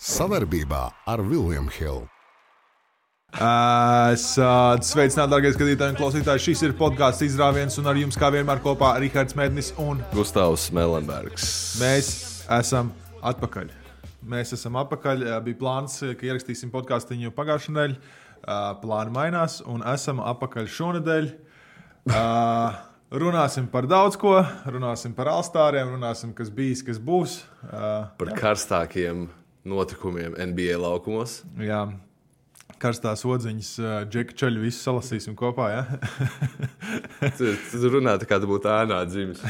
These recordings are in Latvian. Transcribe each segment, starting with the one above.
Savarbībā ar Vilniņu Hildu. Es uh, sveicinātu, darbie skatītāji un klausītāji. Šis ir podkāsts izrāviens, un ar jums kā vienmēr kopā Rihards Mednis un Gustavs Melenbergs. mēs esam atpakaļ. Mēs esam atpakaļ. Bija plāns, ka ierakstīsim podkāstu jau pagājušajā nedēļā. Uh, plāni mainās, un esam atpakaļ šonadēļ. Uh, runāsim par daudz ko, runāsim par alstāriem, runāsim, kas bijis, kas būs. Uh, Par karstākiem notikumiem NBA laukumos. jā, karstās odziņas, džeka ceļu, visu salasīsim kopā. Ja? Tu, tu runā tā, kā tu būtu ēnā dzimis.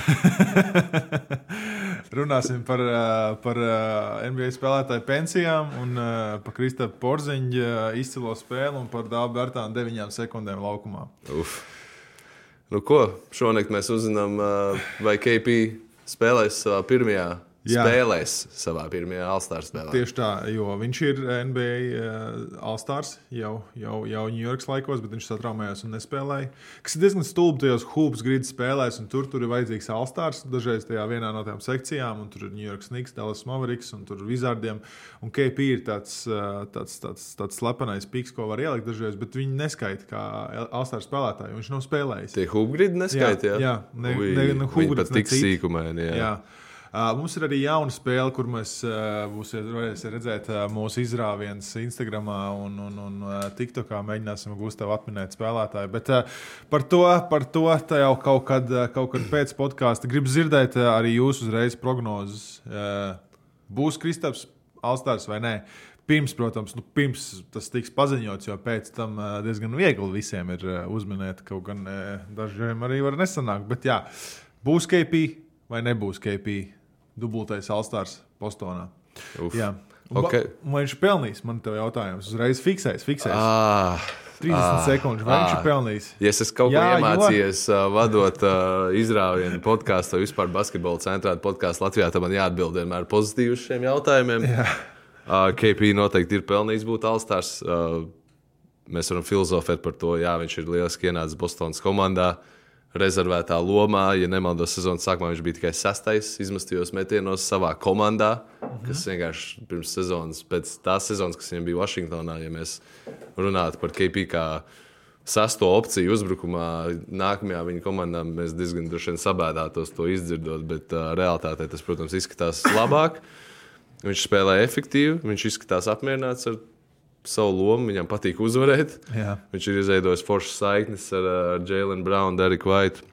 Runāsim par, par NBA spēlētāju pensijām, un par Kristapā Porziņa izcilo spēli un par Dāvidu Bērtānu deviņām sekundēm laukumā. Uf. Nu, ko? Šonakt mēs uzzinām, vai KP spēlēs savā pirmajā. Jā. Spēlēs savā pirmajā Alstāra spēlē. Tieši tā, jo viņš ir NBA All-Stars jau, jau, jau Ņujorkas laikos, bet viņš satraumējās un nespēlēja. Kas ir diezgan stulbi tajos hoops grīdas spēlēs, un tur, tur ir vajadzīgs All-Stars. Dažreiz tajā vienā no tām sekcijām, un tur ir Ņujorkas Niks, Dallas Mavericks un tur Vizardiem. Un KP ir tāds, ā, tāds, tāds, tāds slepenais piks, ko var ielikt dažreiz, bet viņi neskaita kā All-Stars spēlētāju. Viņš nav spēlējis. Tie hubgridi neskaitā. Jā, jā, ne- Ui, ne- ne viņi hubgrits, pat ne tik sīkumaini. Jā. Jā. Mums ir arī jauna spēle, kur mēs varēsiet redzēt mūsu izrāvienus Instagram un, un, un TikTokā. Mēģināsim Gustavu atminēt spēlētāju. Bet par to, par to jau kaut kad, kaut kad pēc podkāsta gribu dzirdēt arī jūsu uzreiz prognozes. Būs Kristaps Alstārs vai nē? Pirms, protams, nu, pirms tas tiks paziņots, jo pēc tam diezgan viegli visiem ir uzminēt, kaut gan dažiem arī var nesanākt. Bet jā, būs KP vai nebūs KP? Dubultais Alstārs Bostonā. Uf. Jā. Un Ok. ba- un Vai viņš ir pelnījis? Man te jautājums. Uzreiz fiksēs, fiksēs. Ah, 30 ah, sekundes. Vai viņš ah. ir pelnījis? Ja es kaut ko Jā, jo- iemācījos, uh, vadot uh, izrāvienu podkāstu vai vispār basketbola centrālu podkāstu Latvijā, tad man jāatbild vienmēr pozitīvi uz šiem jautājumiem. Jā. Uh, KP noteikti ir pelnījis būt Alstārs. Uh, mēs varam filozofēt par to, jā, viņš ir lieliski ienācis Bostonas komandā. Rezervētā lomā, ja nemaldos, sezonas sākumā viņš bija tikai sastais, izmestījos metienos savā komandā, Mhm. kas vienkārši pirms sezonas, pēc tās sezonas, kas viņam bija Vašingtonā, ja mēs runātu par KP kā sesto opciju uzbrukumā, nākamajā viņa komandā mēs diezgan droši vien sabēdātos to izdzirdot, bet uh, realitātē tas, protams, izskatās labāk. Viņš spēlē efektīvi, viņš izskatās apmierināts ar savu lomu, viņam patīk uzvarēt. Jā. Viņš ir izveidojis foršas saiknes ar, ar Jēlinu Brownu, Deriku Vaitu.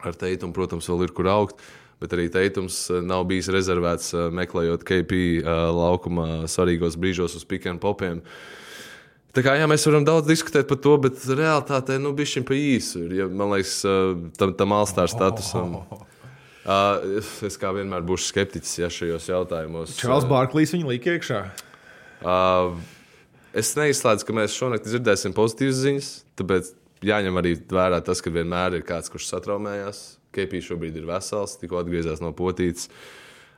Ar Teitumu, protams, vēl ir kur augt. Bet arī Teitums uh, nav bijis rezervēts uh, meklējot KP uh, laukumā svarīgos brīžos uz pikiem popiem. Tā kā jā, mēs varam daudz diskutēt par to, bet realitātē nu, bija šim pa īsu. Ja, man liekas, tam, tam alstāra statusam. Uh, es kā vienmēr būšu skeptiķis ja, šajos jautājumos. Čārls Bārklīs viņu līk iekšā. Uh, es neizslēdzu, ka mēs šonakt dzirdēsim pozitīvas ziņas. Tāpēc jāņem arī vērā tas, ka vienmēr ir kāds, kurš satraumējās. Kepija šobrīd ir vesels, tikko atgriezās no potītes.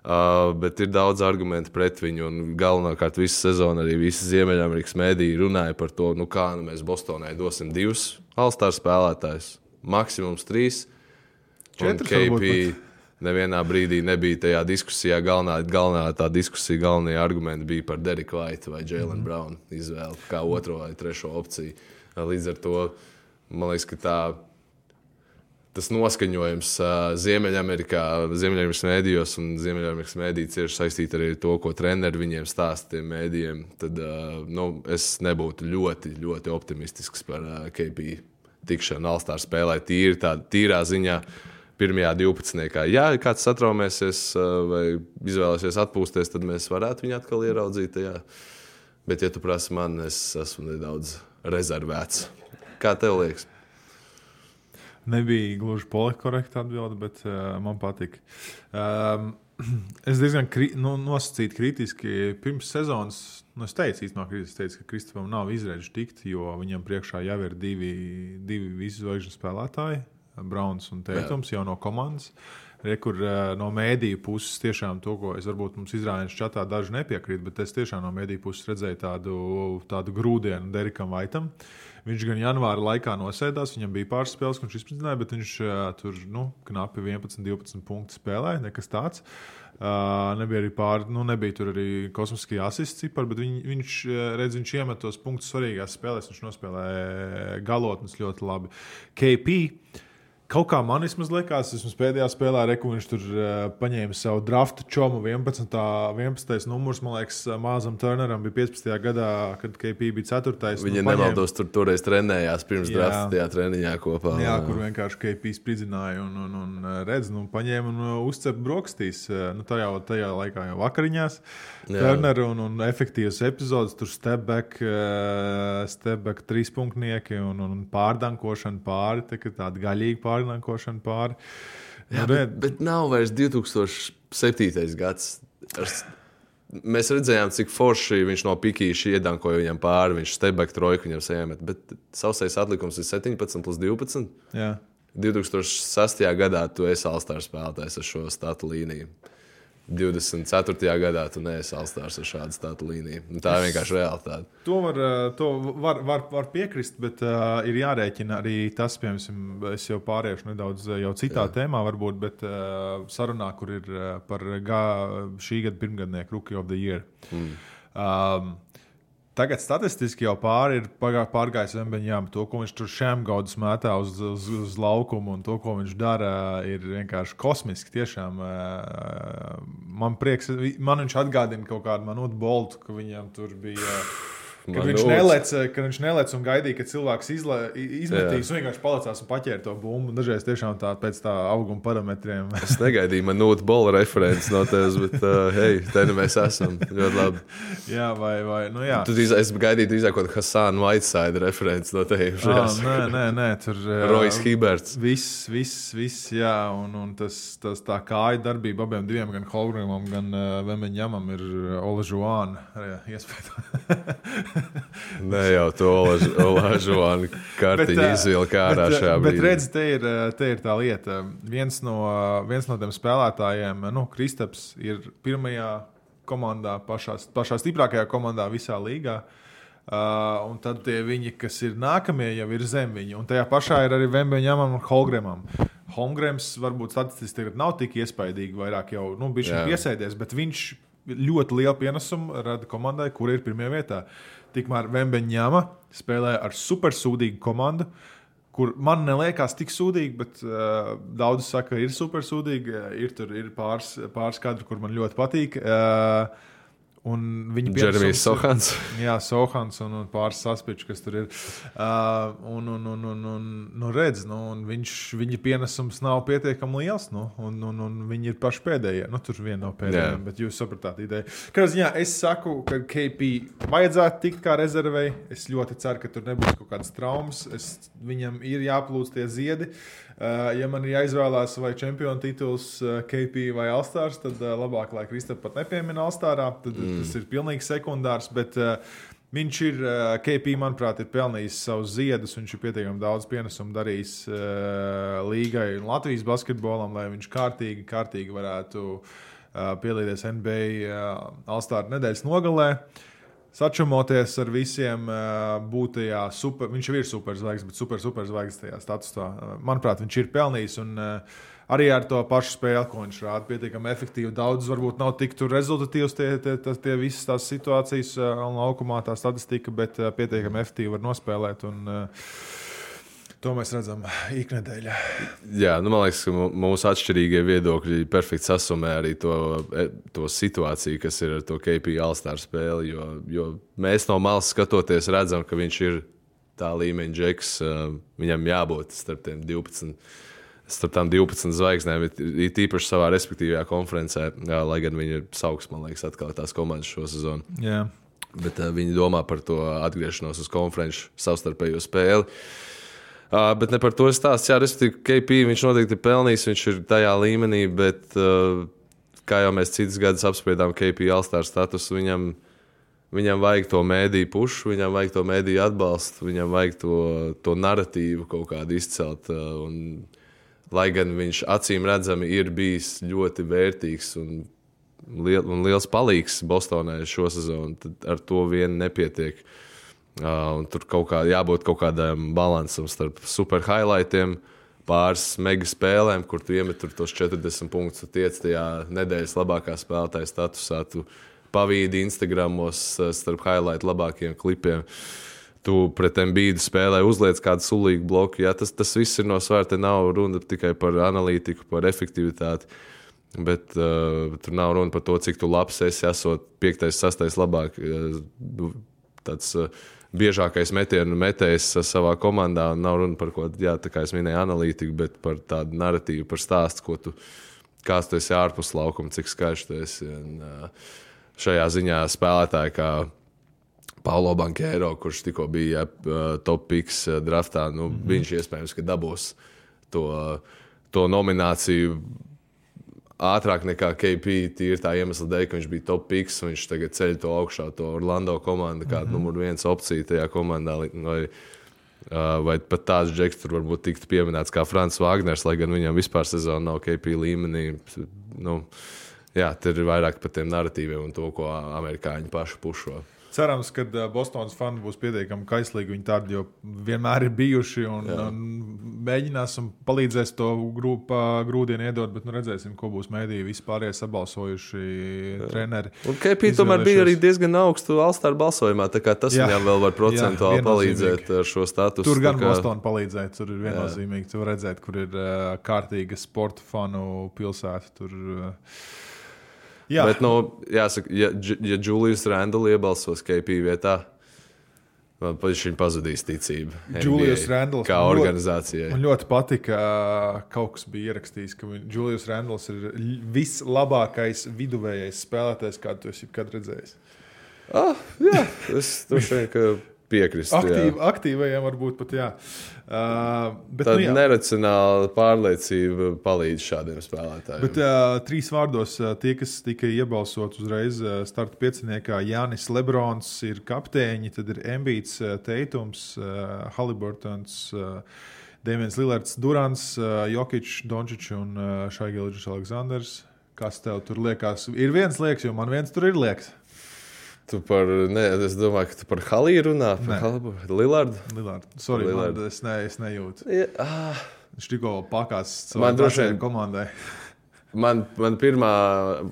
Uh, bet ir daudz argumentu pret viņu. un Galvenokārt visu sezonu arī visi Ziemeļamerikas mēdīji runāja par to, nu kā nu mēs Bostonai dosim divus Alstāra spēlētājus. Maksimums trīs. Un Četrus varbūt KP nevienā brīdī nebija tajā diskusijā. Galvenā, galvenā tā diskusija, galvenie argumenti bija par Deriku Vaitu vai Jēlinu mm. Brownu izvēli kā otro vai trešo opciju. Līdz ar to man liekas, ka tā, tas noskaņojums Ziemeļamerikā, Ziemeļamerikas mēdījos un Ziemeļamerikas mēdī cieši saistīti arī ar to, ko treneri viņiem stāsta tiem mēdījiem. Tad nu, es nebūtu ļoti, ļoti optimistisks par KP tikšanu Alstāra spēlē tīri tādā tīrā ziņā pirmajā 12. Ja kāds satraumēsies uh, vai izvēlēsies atpūsties, tad mēs varētu viņu atkal ieraudzīt. Tajā. Bet, ja tu prasi man, es esmu nedaudz rezervēts. Kā tev liekas? Nebija gluži politkorekta atbilde, bet uh, man patika. Um, es diezgan kri, nu, nosacītu kritiski pirms sezonas. Nu, es teicu, īstenībā, es teicu, ka Kristofam nav izredzes tikt, jo viņam priekšā jau ir divi, divi visu zvaigžņu spēlētāji, Browns un Teitums, jau no komandas. Re, kur uh, no mēdīju puses tiešām to, ko es varbūt mums izrādījos čatā, daži nepiekrīt, bet es tiešām no mēdīju puses redzēju tādu, tādu grūdienu Derikam Vaitam. Viņš gan janvāra laikā nosēdās, viņam bija pāris spēles, ko viņš izpildīja, bet viņš uh, tur nu, knapi 11, 12 punktu spēlēja, nekas tāds. Uh, nebija arī pāri, nu, nebija tur arī kosmiskie asists cipari, bet viņ, viņš, redz, viņš iemet tos punktus svarīgās spēlēs. Viņš nospēlēja galotnes ļoti labi. KP Kaut kā man vismaz likās, es pēdējā spēlē reku, viņš tur uh, paņēma savu draftu čomu 11. 11. numurs. Man liekas, Māzam Turneram bija 15. gadā, kad KP bija 4. Viņa nu, nemaldos, tur toreiz trenējās pirms drafta tajā treniņā kopā. Jā, kur vienkārši KP spridzināja un, un, un redz, nu, paņēma un uzcep brokastīs. Nu, tajā, tajā laikā jau vakariņās. Turner un, un efektīvas epizodes, tur step back, step back trīspunktnieki un, un pārdankošana pāri, tā, tāda gaļīga pāri pārnākošana pāri. Jā, nu, bet, bet nav vairs 2007. gads. Mēs redzējām, cik forši viņš no pikīša iedankoja viņam pāri. Viņš stebēja trojku viņam sēmet. Bet savsais atlikums ir 17 plus 12. Jā. 2006. gadā tu esi Alstāra spēlētājs ar šo statu līniju. 24. gadā tu neesi Alstārs ar šādu statu līniju. Nu, tā ir vienkārši realitāte. To var, eh, to var, var, var piekrist, bet uh, ir jārēķina arī tas, piemēram, es jau pāriešu nedaudz eh, jau citā Jā. tēmā, varbūt, bet uh, sarunā, kur ir uh, par gā, šī gada pirmgadnieku Rookie of the Year. Mm. Um, Tagad statistiski jau pāri ir pārgājis Vembeņām. To, ko viņš tur šēmgaudus mētā uz, uz, uz laukumu un to, ko viņš dara, ir vienkārši kosmiski. Tiešām man prieks, man viņš atgādina kaut kādu manu boltu, ka viņam tur bija. Kad viņš, nelec, kad viņš nelec un gaidīja, ka cilvēks izla, izmetīs, un vienkārši palicās un paķēra to bumbu. Dažreiz tiešām tā pēc tā auguma parametriem. es negaidīju, man nūta bola referents no tevis, bet, uh, hei, te nu mēs esam. Ļoti labi. jā, vai, vai, nu jā. Tu drīzāk, es gaidīju drīzāk kaut Hasānu Whiteside referents no tevis. Ah, nē, nē, nē, tur. Rojas Hiberts. Viss, viss, viss, jā, un, un tas, tas tā kāja darbība abiem diviem, gan Holgrimam, gan uh, Vemeņamam ir Ola Žuāna iespēja. ne jau to Olažovānu kartiņu izvilka ārā bet, šajā brīdī. Bet redz, te ir, te ir tā lieta. Viens no, viens no tiem spēlētājiem, nu, Kristaps, ir pirmajā komandā, pašā, pašā stiprākajā komandā visā līgā. Uh, un tad tie viņi, kas ir nākamie, jau ir zem viņa. Un tajā pašā ir arī Vembeņam un Holgremam. Holgrams varbūt statistiski nav tik iespaidīgi, vairāk jau nu, bija piesēdies, bet viņš ļoti lielu pienesumu rada komandai, kur ir pirmajā vietā. Tikmēr Vembeņģāma spēlē ar supersūdīgu komandu. Kur man liekas, tik sūdīgi, bet uh, daudzi saka, ir supersūdīgi. Ir tur ir pāris, pāris kadri, kur man ļoti patīk. Uh, Un viņa bija Jeremijs Sohans. Jā, Sohans un, un pāris saspiečs, kas tur ir. Uh, un, un, un, un, un nu redz, nu, un viņš, viņa pienesums nav pietiekami liels. Nu, un, un, un viņi ir paši pēdējie. Nu, tur viena no pēdējiem, yeah. bet jūs sapratāt ideju. Kādā ziņā es saku, ka KP vajadzētu tikt kā rezervei. Es ļoti ceru, ka tur nebūs kaut kādas traumas. Es, viņam ir jāplūst tie ziedi. Uh, ja man ir jāizvēlās vai čempionu tituls, uh, KP vai Alstārs, tad uh, labāk, lai Kristap pat nepiemina Alstārā. Tad mm. tas ir pilnīgi sekundārs. Bet, Viņš ir, KP, manuprāt, ir pelnījis savus ziedus. Viņš ir pietiekami daudz pienesumu darījis uh, līgai un Latvijas basketbolam, lai viņš kārtīgi, kārtīgi varētu uh, piedalīties NBA uh, Alstāra nedēļas nogalē. Uh, sačumoties ar visiem, būt tajā super, viņš jau ir superzvaigznes, bet super, superzvaigznes tajā statusā. Manuprāt, viņš ir pelnījis. Un, Arī ar to pašu spēli, ko viņš rāda, pietiekami efektīvi. Daudz varbūt nav tik rezultatīvs tie, tie, tie, tie visas tās situācijas un laukumā tā statistika, bet pietiekami efektīvi var nospēlēt. Un, uh, To mēs redzam iknedēļā. Jā, nu, man liekas, ka mūsu atšķirīgie viedokļi perfekti sasumē arī to, e, to situāciju, kas ir ar to KP Alstāra spēli. Jo, jo mēs no malas skatoties, redzam, ka viņš ir tā līmeņa džeks. E, viņam jābūt starp tiem 12. Starp tām 12 zvaigznēm, ir tīpaši savā respektīvajā konferencē, jā, lai gan viņi ir sauks, man liekas, atkal tās komandas šo sezonu. Jā. Bet uh, viņi domā par to atgriešanos uz konferenču savstarpējo spēli. Uh, Uh, bet ne par to stāstu. Jā, respektīvi, KP viņš noteikti ir pelnījis, viņš ir tajā līmenī, bet uh, kā jau mēs citas gadus apspriedām, KP Alstāra statusu viņam. Viņam vajag to mēdīju pušu, viņam vajag to mēdīju atbalstu, viņam vajag to, to narratīvu kaut kādu izcelt. Uh, un, lai gan viņš acīm redzami ir bijis ļoti vērtīgs un, liel, un liels palīgs Bostonai šo sezonu, tad ar to vien nepietiek. Uh, tur kaut kā jābūt kaut kādam līdzsvaram starp super highlightiem, pāris mega spēlēm, kur tu iemet tos 40 punktus, tiec tajā nedēļas labākā spēlētāja statusā. Tu pavīdi Instagramos starp highlight labākajiem klipiem. Tu pret Mbīdu spēlē uzliec kādu sulīgu bloku. Jā, tas, tas viss ir no svārta. Nav runa tikai par analītiku, par efektivitāti. Bet uh, tur nav runa par to, cik tu labs esi, esot piektais, sastais labāk. Uh, tāds, uh, biežākais metienu metējs savā komandā. Nav runa par ko tādu, kā es minēju, analītiku, bet par tādu narratīvu, par stāstu, ko tu, kāds tu esi ārpus laukuma, cik skaisti tu esi. Un, šajā ziņā spēlētāji, kā Paulo Bankēro, kurš tikko bija top piks draftā, nu, mm -hmm. viņš iespējams dabūs to, to nomināciju ātrāk nekā KP. Tīri tā iemesla dēļ, ka viņš bija top piks. Viņš tagad ceļ to augšā, to Orlando komandu, kāda mm -hmm. numur viens opcija tajā komandā. Vai, vai pat tāds džeks tur varbūt tiktu pieminēts kā Frančs Wagners, lai gan viņam vispār sezona nav KP līmenī. Nu, jā, tur ir vairāk par tiem narratīviem un to, ko amerikāņi paši pušo. Cerams, ka Bostonas fani būs pietiekami kaislīgi. Viņi tādi jau vienmēr ir bijuši un, Jā. un mēģināsim palīdzēt to grūpa, grūdienu iedot, bet nu, redzēsim, ko būs mēdīji vispārējie sabalsojuši Jā. treneri. Un KP tomēr bija arī diezgan augstu Alstāra balsojumā, tā kā tas Jā. viņam vēl var procentuāli Jā, palīdzēt ar šo statusu. Tur gan kā... Bostona palīdzēt, tur ir viennozīmīgi. Tur redzēt, kur ir uh, kārtīga sporta fanu pilsēta. Tur, uh, Jā. Bet, nu, jāsaka, ja, ja Julius Randle iebalsos KP vietā, man viņa pazudīs ticība. Julius Randle kā organizācijai. Man ļoti patika, ka kaut kas bija ierakstījis, ka Julius Randle ir vislabākais viduvējais spēlētājs, kādu tu esi kad redzējis. Ah, jā, es droši vien piekrist. Aktīv, aktīvajiem varbūt pat jā. Uh, bet, Tad nu, jā. neracionāla pārliecība palīdz šādiem spēlētājiem. Bet uh, trīs vārdos uh, tie, kas tika iebalsot uzreiz uh, starta pieciniekā, Jānis Lebrons ir kapteiņi, tad ir Embīts, uh, Teitums, uh, Haliburtons. Uh, Dēmons Lillards, Durants, uh, Jokic, Dončičs un uh, Šaigēlis Aleksandrs. Kas tev tur liekas? Ir viens liekas, jo man viens tur ir liekas. Tu par, ne, es domāju, ka tu par Haliju runā. Par Lillardu. Lillardu. Sorry, Lillard. Man, es, ne, es nejūtu. Ja, ah. Viņš tikko pakās savai vien komandai. Man, man pirmā,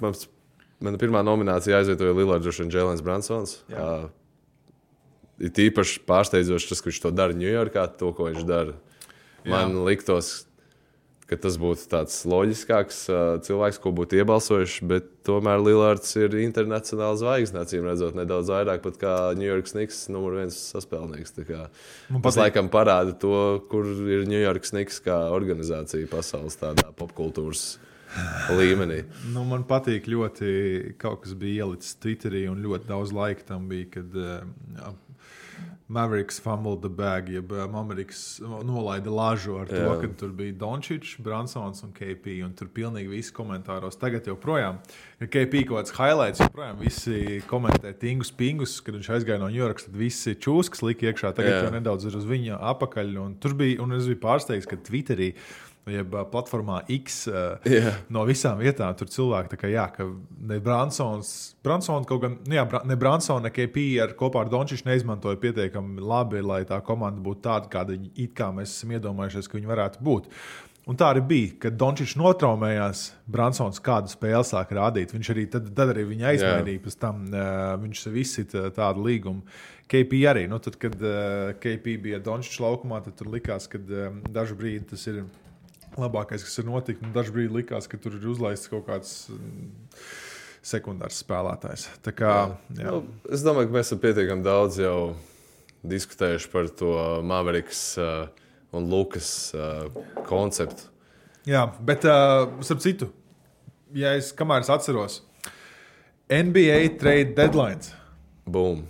man, man pirmā nominācija aizvietoja Lillards un Jēlens Bransons. Uh, ir īpaši pārsteidzoši tas, ka viņš to dara Ņujorkā, to, ko viņš dara. Man Jā. liktos, ka tas būtu tāds loģiskāks uh, cilvēks, ko būtu iebalsojuši. Bet tomēr Lillards ir internacionāls zvaigznes, acīm redzot, nedaudz vairāk pat kā New York Snigs, numur viens saspēlnieks. Tas laikam parāda to, kur ir New York Snigs kā organizācija pasaules tādā popkultūras. Līmenī. Nu, man patīk ļoti, kaut kas bija ielicis Twitterī, un ļoti daudz laika tam bija, kad uh, Mavericks fumbled the bag, jeb uh, Mavericks nolaida lāžu ar to, ka tur bija Dončits, Bransons un KP. Un tur pilnīgi visi komentāros tagad joprojām ir KP kaut kāds highlights. Joprojām visi komentē tingus, pingus, kad viņš aizgāja no New York. Tad visi čūskas lika iekšā. Tagad Jā. jau nedaudz ir uz viņa apakaļ. Un tur bija, un es biju pārsteigts, ka Twitterī jeb platformā X yeah. no visām vietām. Tur cilvēki kā, jā, ka ne Bransons, Bransons kaut gan, nu jā, ne Bransons, ne KP ar kopā ar Dončišu neizmantoja pietiekami labi, lai tā komanda būtu tāda, kāda it kā mēs esam iedomājušies, ka viņi varētu būt. Un tā arī bija, kad Dončits notraumējās. Bransons kādu spēli sāka rādīt. Viņš arī tad, tad arī viņa aizmainīja. Pēc tam uh, viņš sev izsita tādu līgumu. KP arī. Nu, tad, kad uh, KP bija Dončits laukumā, tad tur likās, ka uh, dažu brīdi tas ir labākais, kas ir noticis. Dažu brīdi likās, ka tur ir uzlaists kaut kāds mm, sekundārs spēlētājs. Tā kā, jā. Jā. Nu, es domāju, ka mēs esam pietiekami daudz jau diskutējuši par to Mavericks uh, un Lukas uh, konceptu. Jā, bet uh, starp citu, ja es kamēr es atceros, NBA trade deadlines. Boom.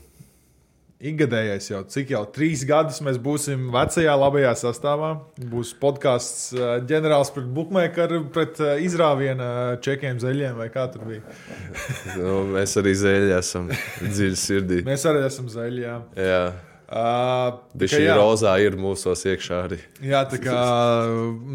Ikgadējais jau, cik jau trīs gadus mēs būsim vecajā, labajā sastāvā. Būs podkāsts ģenerālis pret bookmakeru, pret izrāvienu čekiem zeļiem, vai kā tur bija. nu, mēs arī zeļi esam dziļi sirdī. mēs arī esam zeļi. Jā. jā. Uh, šī jā. rozā ir mūsos iekšā arī. Jā, tā kā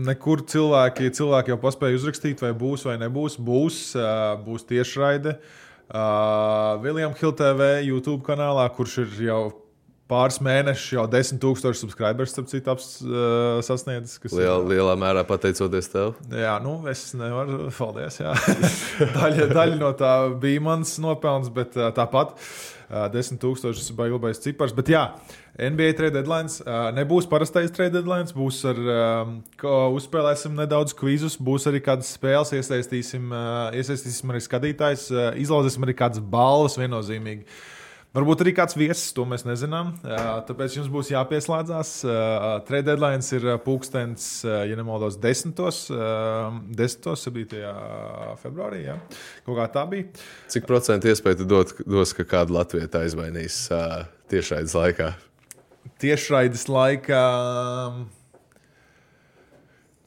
nekur cilvēki, cilvēki jau paspēja uzrakstīt, vai būs vai nebūs. Būs, ā, būs tiešraide. Uh, Viljams Hiltv YouTube kanālā, kurš ir jau pāris mēnešus, jau 10,000 subscribers, starp citu, aps, uh, sasniedzis. kas ir- Liel, lielā mērā pateicoties tev. Jā, nu, es nevaru, paldies. daļa, daļa no tā bija mans nopelns, bet uh, tāpat uh, 10,000 baigais cipars. Bet jā, NBA trade deadline uh, nebūs parastais trade deadline, būs ar, um, uzspēlēsim nedaudz kvizus, būs arī kādas spēles, iesaistīsim, uh, iesaistīsim arī skatītājus, uh, izlauzēsim arī kādas balvas viennozīmīgi. Varbūt arī kāds viesis, to mēs nezinām. Tāpēc jums būs jāpieslēdzas. Trade deadline ir pūkstens, ja nemaldos, 10. uh, 10. 7. februārī. Jā. Kaut kā tā bija. Cik procentu iespēju dot, dos, ka kādu Latviju aizvainīs tiešraides laikā? Tiešraides laikā.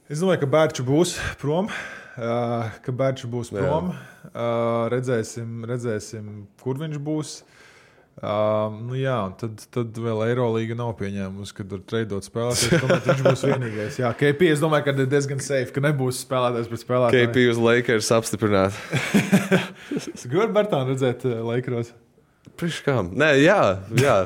Es domāju, ka Bērčs būs prom. Uh, ka Bērčs būs prom. Uh, redzēsim, redzēsim, kur viņš būs. Uh, nu jā, un tad, tad vēl Eirolandā nav pieņēmusi, ka tur treidot spēlētājs. Tomēr viņš būs vienīgais. Jā, KP es domāju, ka ir diezgan safe, ka nebūs spēlētājs pēc spēlētāja. KP uz Lakers apstiprināt. Es gribēju Bartānu redzēt Lakers. Priekš kam? Nē, jā, jā.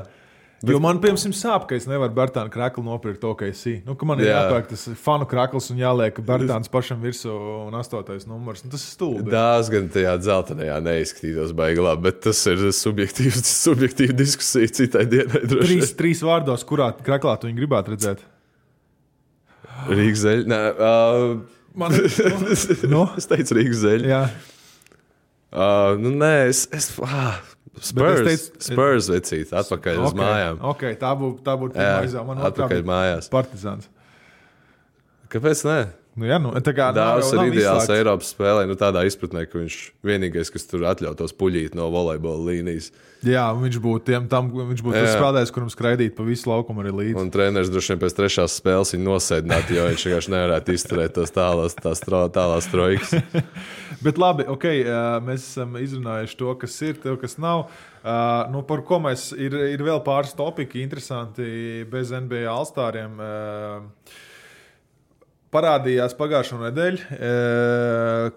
Jo man, piemēram, sāp, ka es nevaru Bartānu kraklu nopirkt to, ka es esmu. Nu, ka man ir Jā. jāpērk tas fanu krakls un jāliek Bartāns pašam virsū un astotais numurs. Nu, tas ir stulbi. Dārs gan tajā dzeltenajā neizskatītos labi, bet tas ir subjektīvs, subjektīva diskusija citai dienai. Trīs, trīs vārdos, kurā kraklā tu viņu gribētu redzēt. Rīgas zeļa. Uh, Man, nu, es teicu Rīgas zeļa. jā, Uh, nu, nē, es. es ah, Spurs, teicu- Spurs vecīt, atpakaļ okay. uz okay, mājām. Okay, tā būtu tā būt pirmā izvēle. Man atpakaļ bija mājās. Partizāns. Kāpēc? Ne? Nu, jā, nu, tā kā nav- ir ideāls izslēgts. Eiropas spēlē, nu, tādā izpratnē, ka viņš vienīgais, kas tur atļautos puļīt no volejbola līnijas. Jā, viņš būtu tiem, tam, viņš būtu tas spēlētājs, kuram skraidīt pa visu laukumu arī līdzi. Un treneris droši vien pēc trešās spēles viņu nosēdinātu, jo viņš vienkārši nevarētu izturēt tos tālās, tās tro, tālās trojkas. Bet labi, ok, mēs esam izrunājuši to, kas ir, to, kas nav. Ā, Nu, par ko mēs ir, ir vēl pāris topiki, interesanti bez NBA alstāriem. Ā, Parādījās pagājušā nedēļa, ā,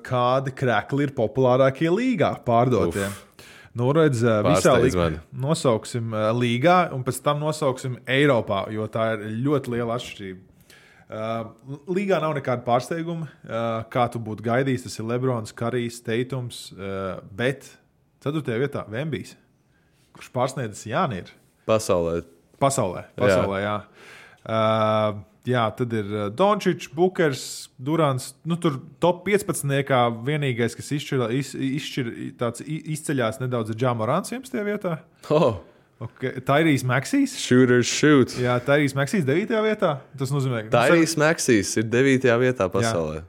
kādi krekli ir populārākie līgā pārdotie. Nu, redz, ā, visā līgā nosauksim ā, līgā, un pēc tam nosauksim Eiropā, jo tā ir ļoti liela atšķirība. Uh, līgā nav nekāda pārsteiguma. Uh, kā tu būtu gaidījis, tas ir Lebrons, Karijs, Teitums, uh, bet 4. vietā Vembijs, kurš pārsniedzis Jānis Pasaulē pasaulē. pasaulē jā. Uh, jā, tad ir uh, Dončits, Bukers, Durants. Nu, tur top 15. kā vienīgais, kas izšķir, iz, izšķir, tāds, izceļās nedaudz, ir Džāmarāns 11. vietā. oh, Okay. Tairijas Maksīs. shooters shoot. Jā, Tairijas Maksīs 9. vietā. Tas nozīmē, ka Tairijas Maksīs ir 9. vietā pasaulē.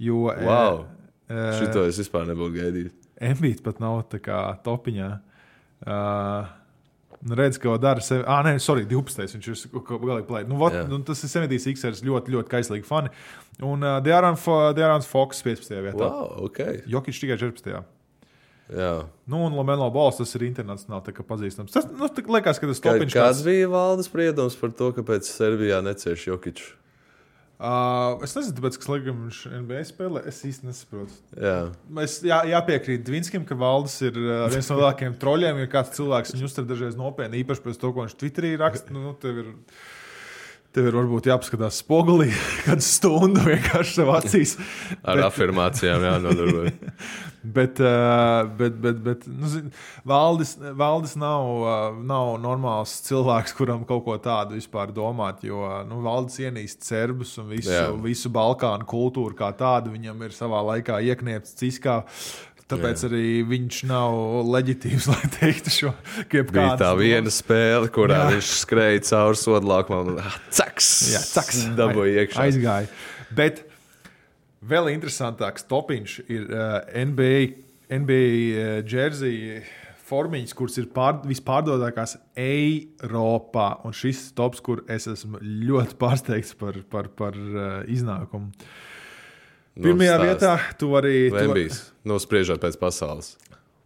Jo, Wow. Uh, Šito es vispār nebūtu gaidījis. Embīts pat nav tā kā topiņā. Uh, redz, ka dara sevi. Ah, nē, sorry, 12. Viņš ir galīgi plakāts. Nu, Jā. nu, tas ir 76. ļoti, ļoti kaislīgi fani. Un uh, Dārns Foks 15. vietā. Wow. Wow, ok. Jokic tikai 14. Jā. Nu, un Lamelo Bols tas ir internacionāli pazīstams. Tas nu, liekas, ka tas topiņš kāds bija valdes spriedums par to, kāpēc Serbijā necieš Jokiču? Uh, es nezinu, Sligam viņš NBA spēlē. Es īsti nesaprotu. Jā. Es jā, jāpiekrīt Dvinskim, ka Valdis ir uh, viens no lielākajiem troļļiem. Ja kāds cilvēks viņu uztver dažreiz nopietni, īpaši pēc to, ko viņš Twitterī raksta, nu, tev ir, tev ir varbūt jāpaskatās spogulī kādu stundu vienkārši savā acīs. Ar bet... afirmācijām jānodarbojas. Bet, uh, bet, bet, bet nu, zin, Valdis, Valdis nav, uh, nav normāls cilvēks, kuram kaut ko tādu vispār domāt. Jo nu, Valdis ienīst serbus un visu, Jā. visu Balkānu kultūru kā tādu. Viņam ir savā laikā iekniepts ciskā. Tāpēc Jā. arī viņš nav leģitīvs, lai teiktu šo Bija kādu. tā viena spēle, kurā Jā. Viņš skrēja cauri sodlākumam un ah, caks! Jā, caks. Dabūja iekšā. Aizgāja. Bet vēl interesantāks topiņš ir uh, NBA, NBA uh, jersey formiņas, kuras ir pār, vispārdotākās Eiropā. Un šis tops, kur es esmu ļoti pārsteigts par, par, par uh, iznākumu. Pirmajā Nu, vietā tu tu var- Vembijs. Nospriežot pēc pasaules.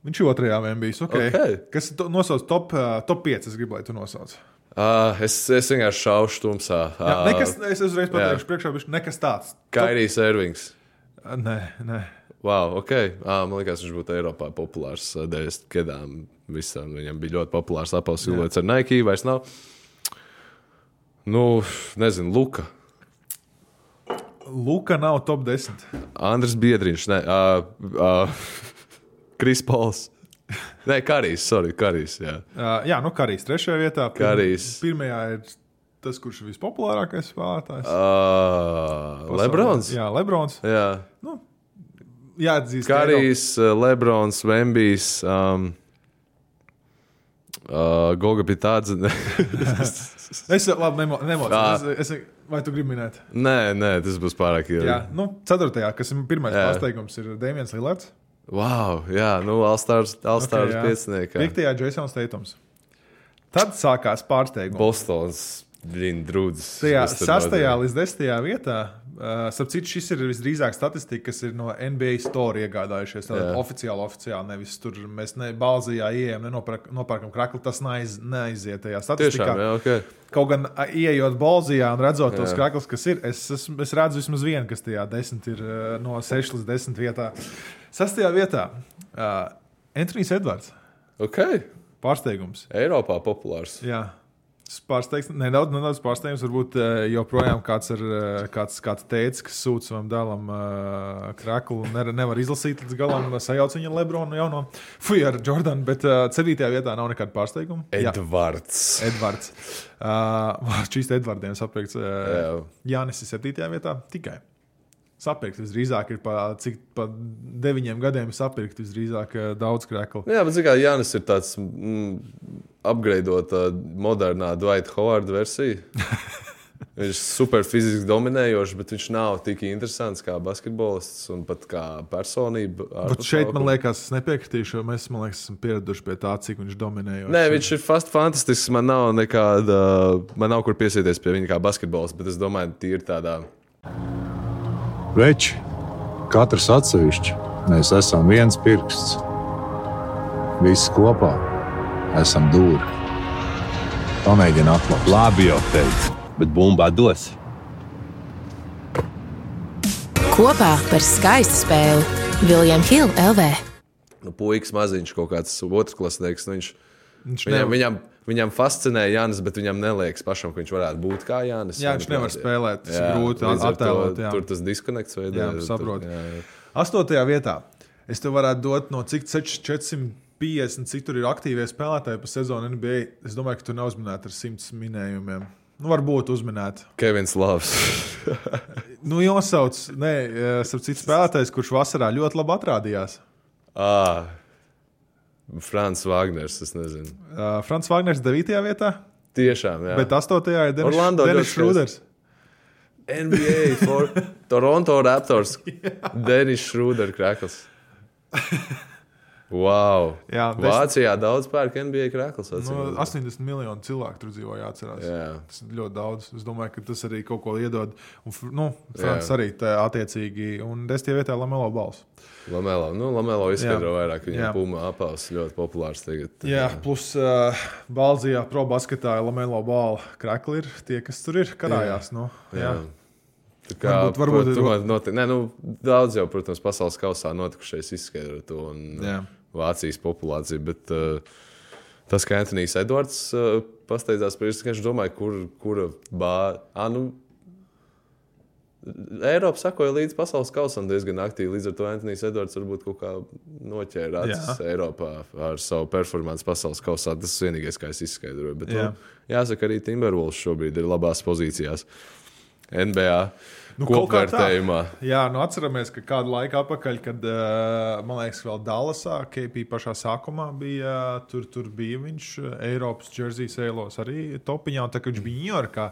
Viņš otrajā Vembijs. Okay. Ok. Kas to nosauc top, uh, top 5? Es gribu, lai tu nosauc. Uh, es, es vienkārši šaušu tumsā. Jā, Uh, nekas, es uzreiz pateikšu, priekšā viņš nekas tāds. Kairijs Ervings. Nē, nē. Wow, ok. Ah, man liekas, viņš būtu Eiropā populārs uh, dēļ gadām. Visam. Viņam bija ļoti populārs apelsīns ar Nike. Vairs nav. Nu, nezinu, Luka. Luka nav top 10. Andris Biedriņš, ne, uh, uh, Kris Pols. Nē, Karijs, sorry, Karijs. Jā. Uh, jā, nu Karijs trešajā vietā. Karijs. Pirmajā ir tas, kurš ir vispopulārākais spēlētājs. Uh, Lebrons. Jā, Lebrons. Jā. Jāatzīst, ka Karijs, Lebrons, Vembijs. Um, uh, Goga. Eiropa- Es labi nemo, nemocos. Ā. Es, es, vai tu gribi minēt? nē, nē, tas būs pārāk ilgi. Jā, nu, ceturtajā, kas ir pirmais Jā. pārsteigums, ir Dēmons Lillards. Wow, jā, nu, Alstārs okay, Ok, jā. pieciniekā. Piektajā Jasons Teitums. Tad sākās pārsteigums. Bostons, viņa drūdzes. Tajā sastajā līdz desmitajā vietā, uh, starp citu, šis ir visdrīzāk statistika, kas ir no NBA store iegādājušies. Tātad Jā. oficiāli, oficiāli. Nevis tur mēs ne balzījā ieejam, nenopērkam krakli. Tas neaiz, neaiziet tajā statistikā. Tiešām, jā, ok. Kaut gan ieejot balzījā un redzot tos Jā. kraklus, kas ir, es, es, es redzu vismaz vienu, kas tajā desmit ir uh, no 6 līdz 10 vietā. Sastajā vietā uh, Antonius Edvards. Ok, Pārsteigums. Eiropā populārs. Jā. Pārsteigts, nedaudz, nedaudz pārsteigts. Varbūt uh, joprojām kāds ir uh, kāds, kāds teicis, kas sūta savam dēlam uh, kraklu un nevar, nevar izlasīt līdz galam. Sajauc viņa Lebronu jauno. Fui ar Jordanu, bet uh, 7. vietā nav nekāda pārsteiguma. Jā, Edvards. Edvards. Uh, šīs Edvardiem sapirkts. Uh, Jā. Jānis ir 7. vietā tikai. Sapirkt visdrīzāk ir pa, cik pa deviņiem gadiem sapirkt visdrīzāk uh, daudz kreklu. Jā, bet zināmā mērā Jānis ir tāds mm, apgleznota, modernā Dwight Howard versija. viņš ir super fiziski dominējošs, bet viņš nav tik interesants kā basketbolists un pat kā personība. Bet šeit man liekas, es nepiekritīšu, jo mēs liekas, esam pieraduši pie tā, cik viņš dominēja. Nē, viņš ir fast fantastisks. Man nav nekāda, man nav kur piesieties pie viņa kā basketbols, bet es domāju, tīri tādā. Veči, katrs atsevišķi, mēs esam viens pirksts. Visi kopā esam dūri. Pamēģini atklāt. Labi jau teicu, bet bumbā dos. Kopā par skaistu spēli Viljams Hilde LV. Nu, puikas maziņš, kaut kāds otrklasnieks. Nu, viņš, Viņš viņam, nevar- viņam, viņam fascinē Jānis, bet viņam neliekas pašam, ka viņš varētu būt kā Jānis. Jā, viņš nevar spēlēt, tas ir grūti attēlot, jā. tur tas diskonekts vai Jā, saprotu. Astotajā vietā. Es tev varētu dot no cik 450, cik tur ir aktīvie spēlētāji pa sezonu NBA. Es domāju, ka tu neuzminēti ar simts minējumiem. Nu, varbūt uzminēt. Kevins Lavs. Nu, jāsauc, nē, starp citu spēlētājs, kurš vasarā ļoti labi atrādījās. ah, Frans Wagners. Uh, Frans Wagners 9. vietā, Tiešām, jā. bet 8. ir Denis, Šrūders. NBA for Toronto Raptors. Denis Šrūder krēkls. Wow. Jā, des- Vācijā daudz pērk NBA krēkls. No 80 miljonu cilvēku tur dzīvo, jāatcerās. Jā. Tas ir ļoti daudz. Es domāju, ka tas arī kaut ko iedod. Un, nu, Frančs Jā. arī tā attiecīgi. Un desmitajā vietā Lamelo balss. Lamelo, nu, Lamelo izskaidro Jā. vairāk. Jā. Viņa puma apels ļoti populārs tagad. Jā, plus uh, Balzijā, pro basketā, Lamelo balva krakli ir tie, kas tur ir karājās. Nu, jā. Jā. Tā Kā, Varbūt- varbūt ir- tomēr noti... Nē, nu, daudz jau, protams, pasaules kausā notikušais izskaidro to un Jā. Vācijas populāciju. Bet uh, tas, ka Antonius Edvards uh, pasteidzās īstu, es domāju, kur, kura bāra. Ah, nu, Eiropa sakoja līdz pasaules kausam diezgan aktīvi. Līdz ar to Antonius Edvards varbūt kaut kā Jā. Eiropā ar savu performanci pasaules kausā. Tas ir vienīgais, kā es izskaidroju. Bet, Jā. nu, jāsaka, arī Timberwolves šobrīd ir labās pozīcijās. NBA Nu, kopvērtējumā. Jā, nu atceramies, ka kādu laiku atpakaļ, kad, uh, man liekas, vēl Dallasā, KP pašā sākumā bija, tur, tur bija viņš uh, Eiropas jersey sēlos arī topiņā, un tā kā viņš bija Ņujorkā,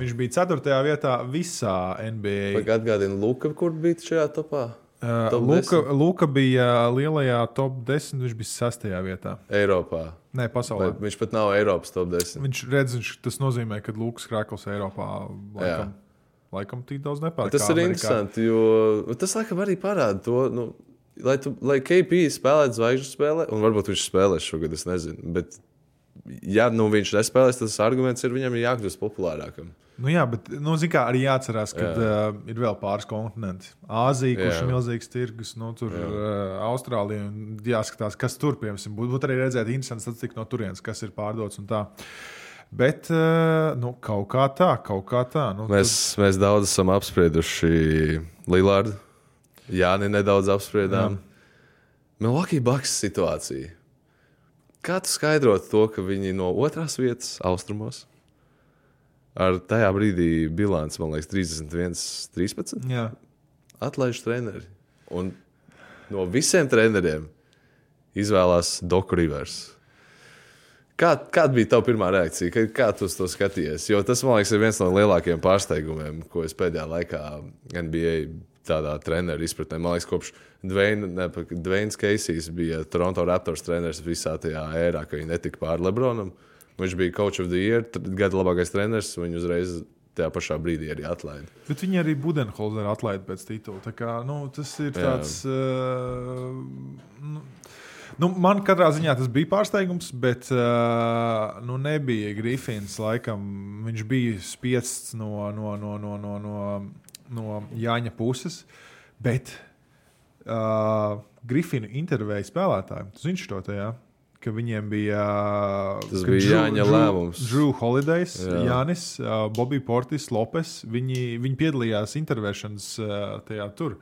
viņš bija 4. vietā visā NBA. Vai atgādina Luka, kur bija šajā topā? Uh, Luka, 10? Luka bija lielajā top 10, viņš bija 6. vietā. Eiropā. Nē, Vai pasaulē. viņš pat nav Eiropas top 10. Viņš redz, viņš, tas nozīmē, ka Lukas Krakls Eiropā laikam, laikam tik daudz nepārāk. Tas ir interesanti, jo tas laikam arī parāda to. Nu, Lai, tu, lai KP spēlētu zvaigžņu spēlē, un varbūt viņš spēlēs šogad, es nezinu. Bet ja nu, viņš nespēlēs, tad tas arguments ir viņam ir jākļūst populārākam. Nu, jā, bet nu, kā, arī jāatcerās, ka uh, ir vēl pāris kontinenti. Āzija, kurš Jā. ir milzīgs tirgus, nu, tur uh, Austrālija. Jāskatās, kas tur piemēram būtu. Būtu arī redzēt interesanti statistika no turienes, kas ir pārdots un tā. Bet uh, nu, kaut kā tā, kaut kā tā. Nu, Mēs, mēs daudz esam apsprieduši Lillardu. Jā, ne nedaudz apspriedām. Milwaukee Bucks situācija. Kā tu skaidrot to, ka viņi no otrās vietas austrumos ar tajā brīdī bilants, man liekas, 31, 13. tad, jā. atlaiž treneri. Un no visiem treneriem izvēlās Doku Rivers. Kā, kāda bija tava pirmā reakcija? Kā, kā tu to skaties? Jo tas, man liekas, ir viens no lielākajiem pārsteigumiem, ko es pēdējā laikā NBA tādā treneru izpratnē. Man liekas, kopš Dvains Keisijs bija Toronto Raptors treneris visā tajā ērā, ka viņi netika pāri Lebronam. Viņš bija coach of the year, gada labākais treneris, un viņu uzreiz tajā pašā brīdī arī atlaida. Bet viņi arī Budenholzeru atlaida pēc titula. Tā Kā, nu, tas ir Jā. tāds. Uh, nu, nu, man katrā ziņā tas bija pārsteigums, bet uh, nu, nebija Grifins. Laikam, viņš bija spiests no, no, no, no, no, no, no Jāņa puses. Bet uh, Grifina intervēja spēlētājiem. Tu zini šo tajā? Ka viņiem bija. Tas bija Drew- Jāņa Drew- lēmums. Drew Holidays, Jā. Jānis, uh, Bobby Portis, Lopes. Viņi, viņi piedalījās intervēšanas uh, tajā tur.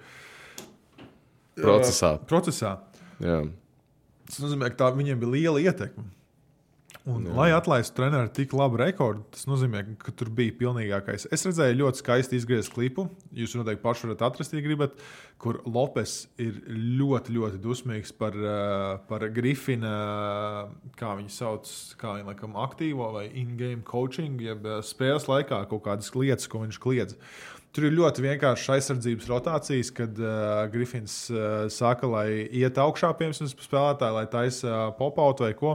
Procesā. Uh, procesā. Jā. Tas nozīmē, ka tā, viņiem bija liela ietekme. Un, Jā. lai atlaistu treneru tik labu rekordu, tas nozīmē, ka tur bija pilnīgākais. Es redzēju ļoti skaisti izgriezt klipu. Jūs noteikti paši varat atrast, ja gribat, kur Lopes ir ļoti, ļoti dusmīgs par, uh, par Grifina, kā viņu sauc, kā viņa laikam aktīvo vai in-game coaching, jeb uh, spēles laikā kaut kādas lietas, ko viņš kliedz. Tur ir ļoti vienkāršas aizsardzības rotācijas, kad uh, Grifins uh, saka, lai iet augšā, piemēram, spēlētāji, lai taisa uh, popautu vai ko.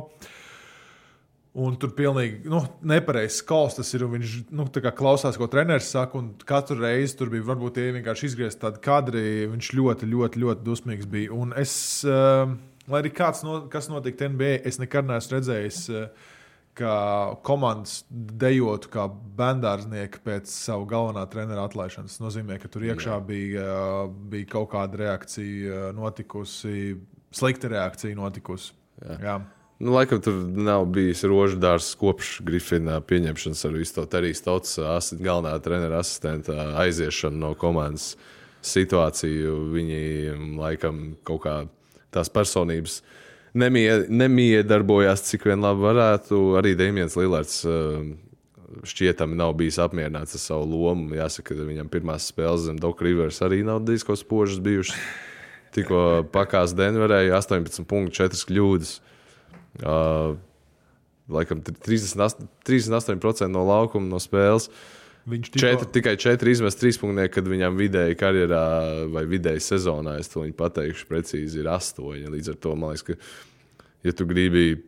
Un tur pilnīgi nu, nepareizs skols tas ir. Viņš nu, klausās, ko treneris saka. un Katru reizi tur bija varbūt tie vienkārši izgriezt tādu kadru. Viņš ļoti, ļoti, ļoti dusmīgs bija. Un es, uh, lai arī kāds no, kas notika NBA, es nekad neesmu redzējis. Uh, Kā komandas dejotu kā bendārznieki pēc savu galvenā trenera atlaišanas. Tas nozīmē, ka tur iekšā bija, uh, bija kaut kāda reakcija uh, notikusi, slikta reakcija notikusi. Jā. Jā. Nu, laikam tur nav bijis rožu dārsts kopš Grifina pieņemšanas ar visu to Terijas tautas asi- galvenā trenera asistenta aiziešanu no komandas situāciju. Viņi laikam kaut kā tās personības nemie, nemiedarbojās, cik vien labi varētu. Arī Dēmons Lillards uh, šķietami nav bijis apmierināts ar savu lomu. Jāsaka, ka viņam pirmās spēles zem Doka Rivers arī nav disko spožas bijušas. Tikko pakās Denverē 18 punktu, 4 kļūdas. Uh, laikam 38%, 38% no laukuma, no spēles. Viņš Četri, tikai četri izmest trīspunktieki, kad viņam vidēji karjerā vai vidēji sezonā, es to pateikšu precīzi, ir astoņi. Līdz ar to man liekas, ka, ja tu gribi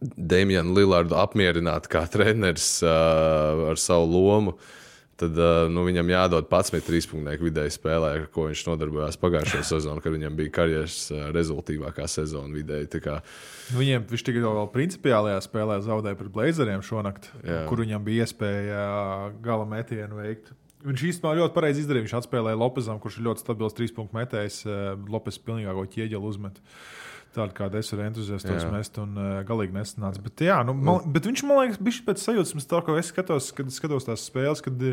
Dēmjanu Lillardu apmierināt kā treneris uh, ar savu lomu, tad uh, nu, viņam jādod 11 trīspunktieki vidēji spēlē, ar ko viņš nodarbojās pagājušajā sezonā, kad viņam bija karjeras uh, rezultātīvākā sezona vidēji. Kā, Viņiem viņš tikai vēl principiālajā spēlē zaudēja pret Blazeriem šonakt, Jā. kur viņam bija iespēja gala metienu veikt. Viņš īstenībā ļoti pareizi izdarīja. Viņš atspēlēja Lopezam, kurš ir ļoti stabils trīs punktu metējs. Lopes pilnīgāko ķieģeli uzmet. Tāda kā es ar entuziastos mest un uh, galīgi nesanāca. Bet, jā, nu, man, bet viņš man liekas, bija pēc sajūtas, tā, ko es skatos, kad skatos tās spēles, kad,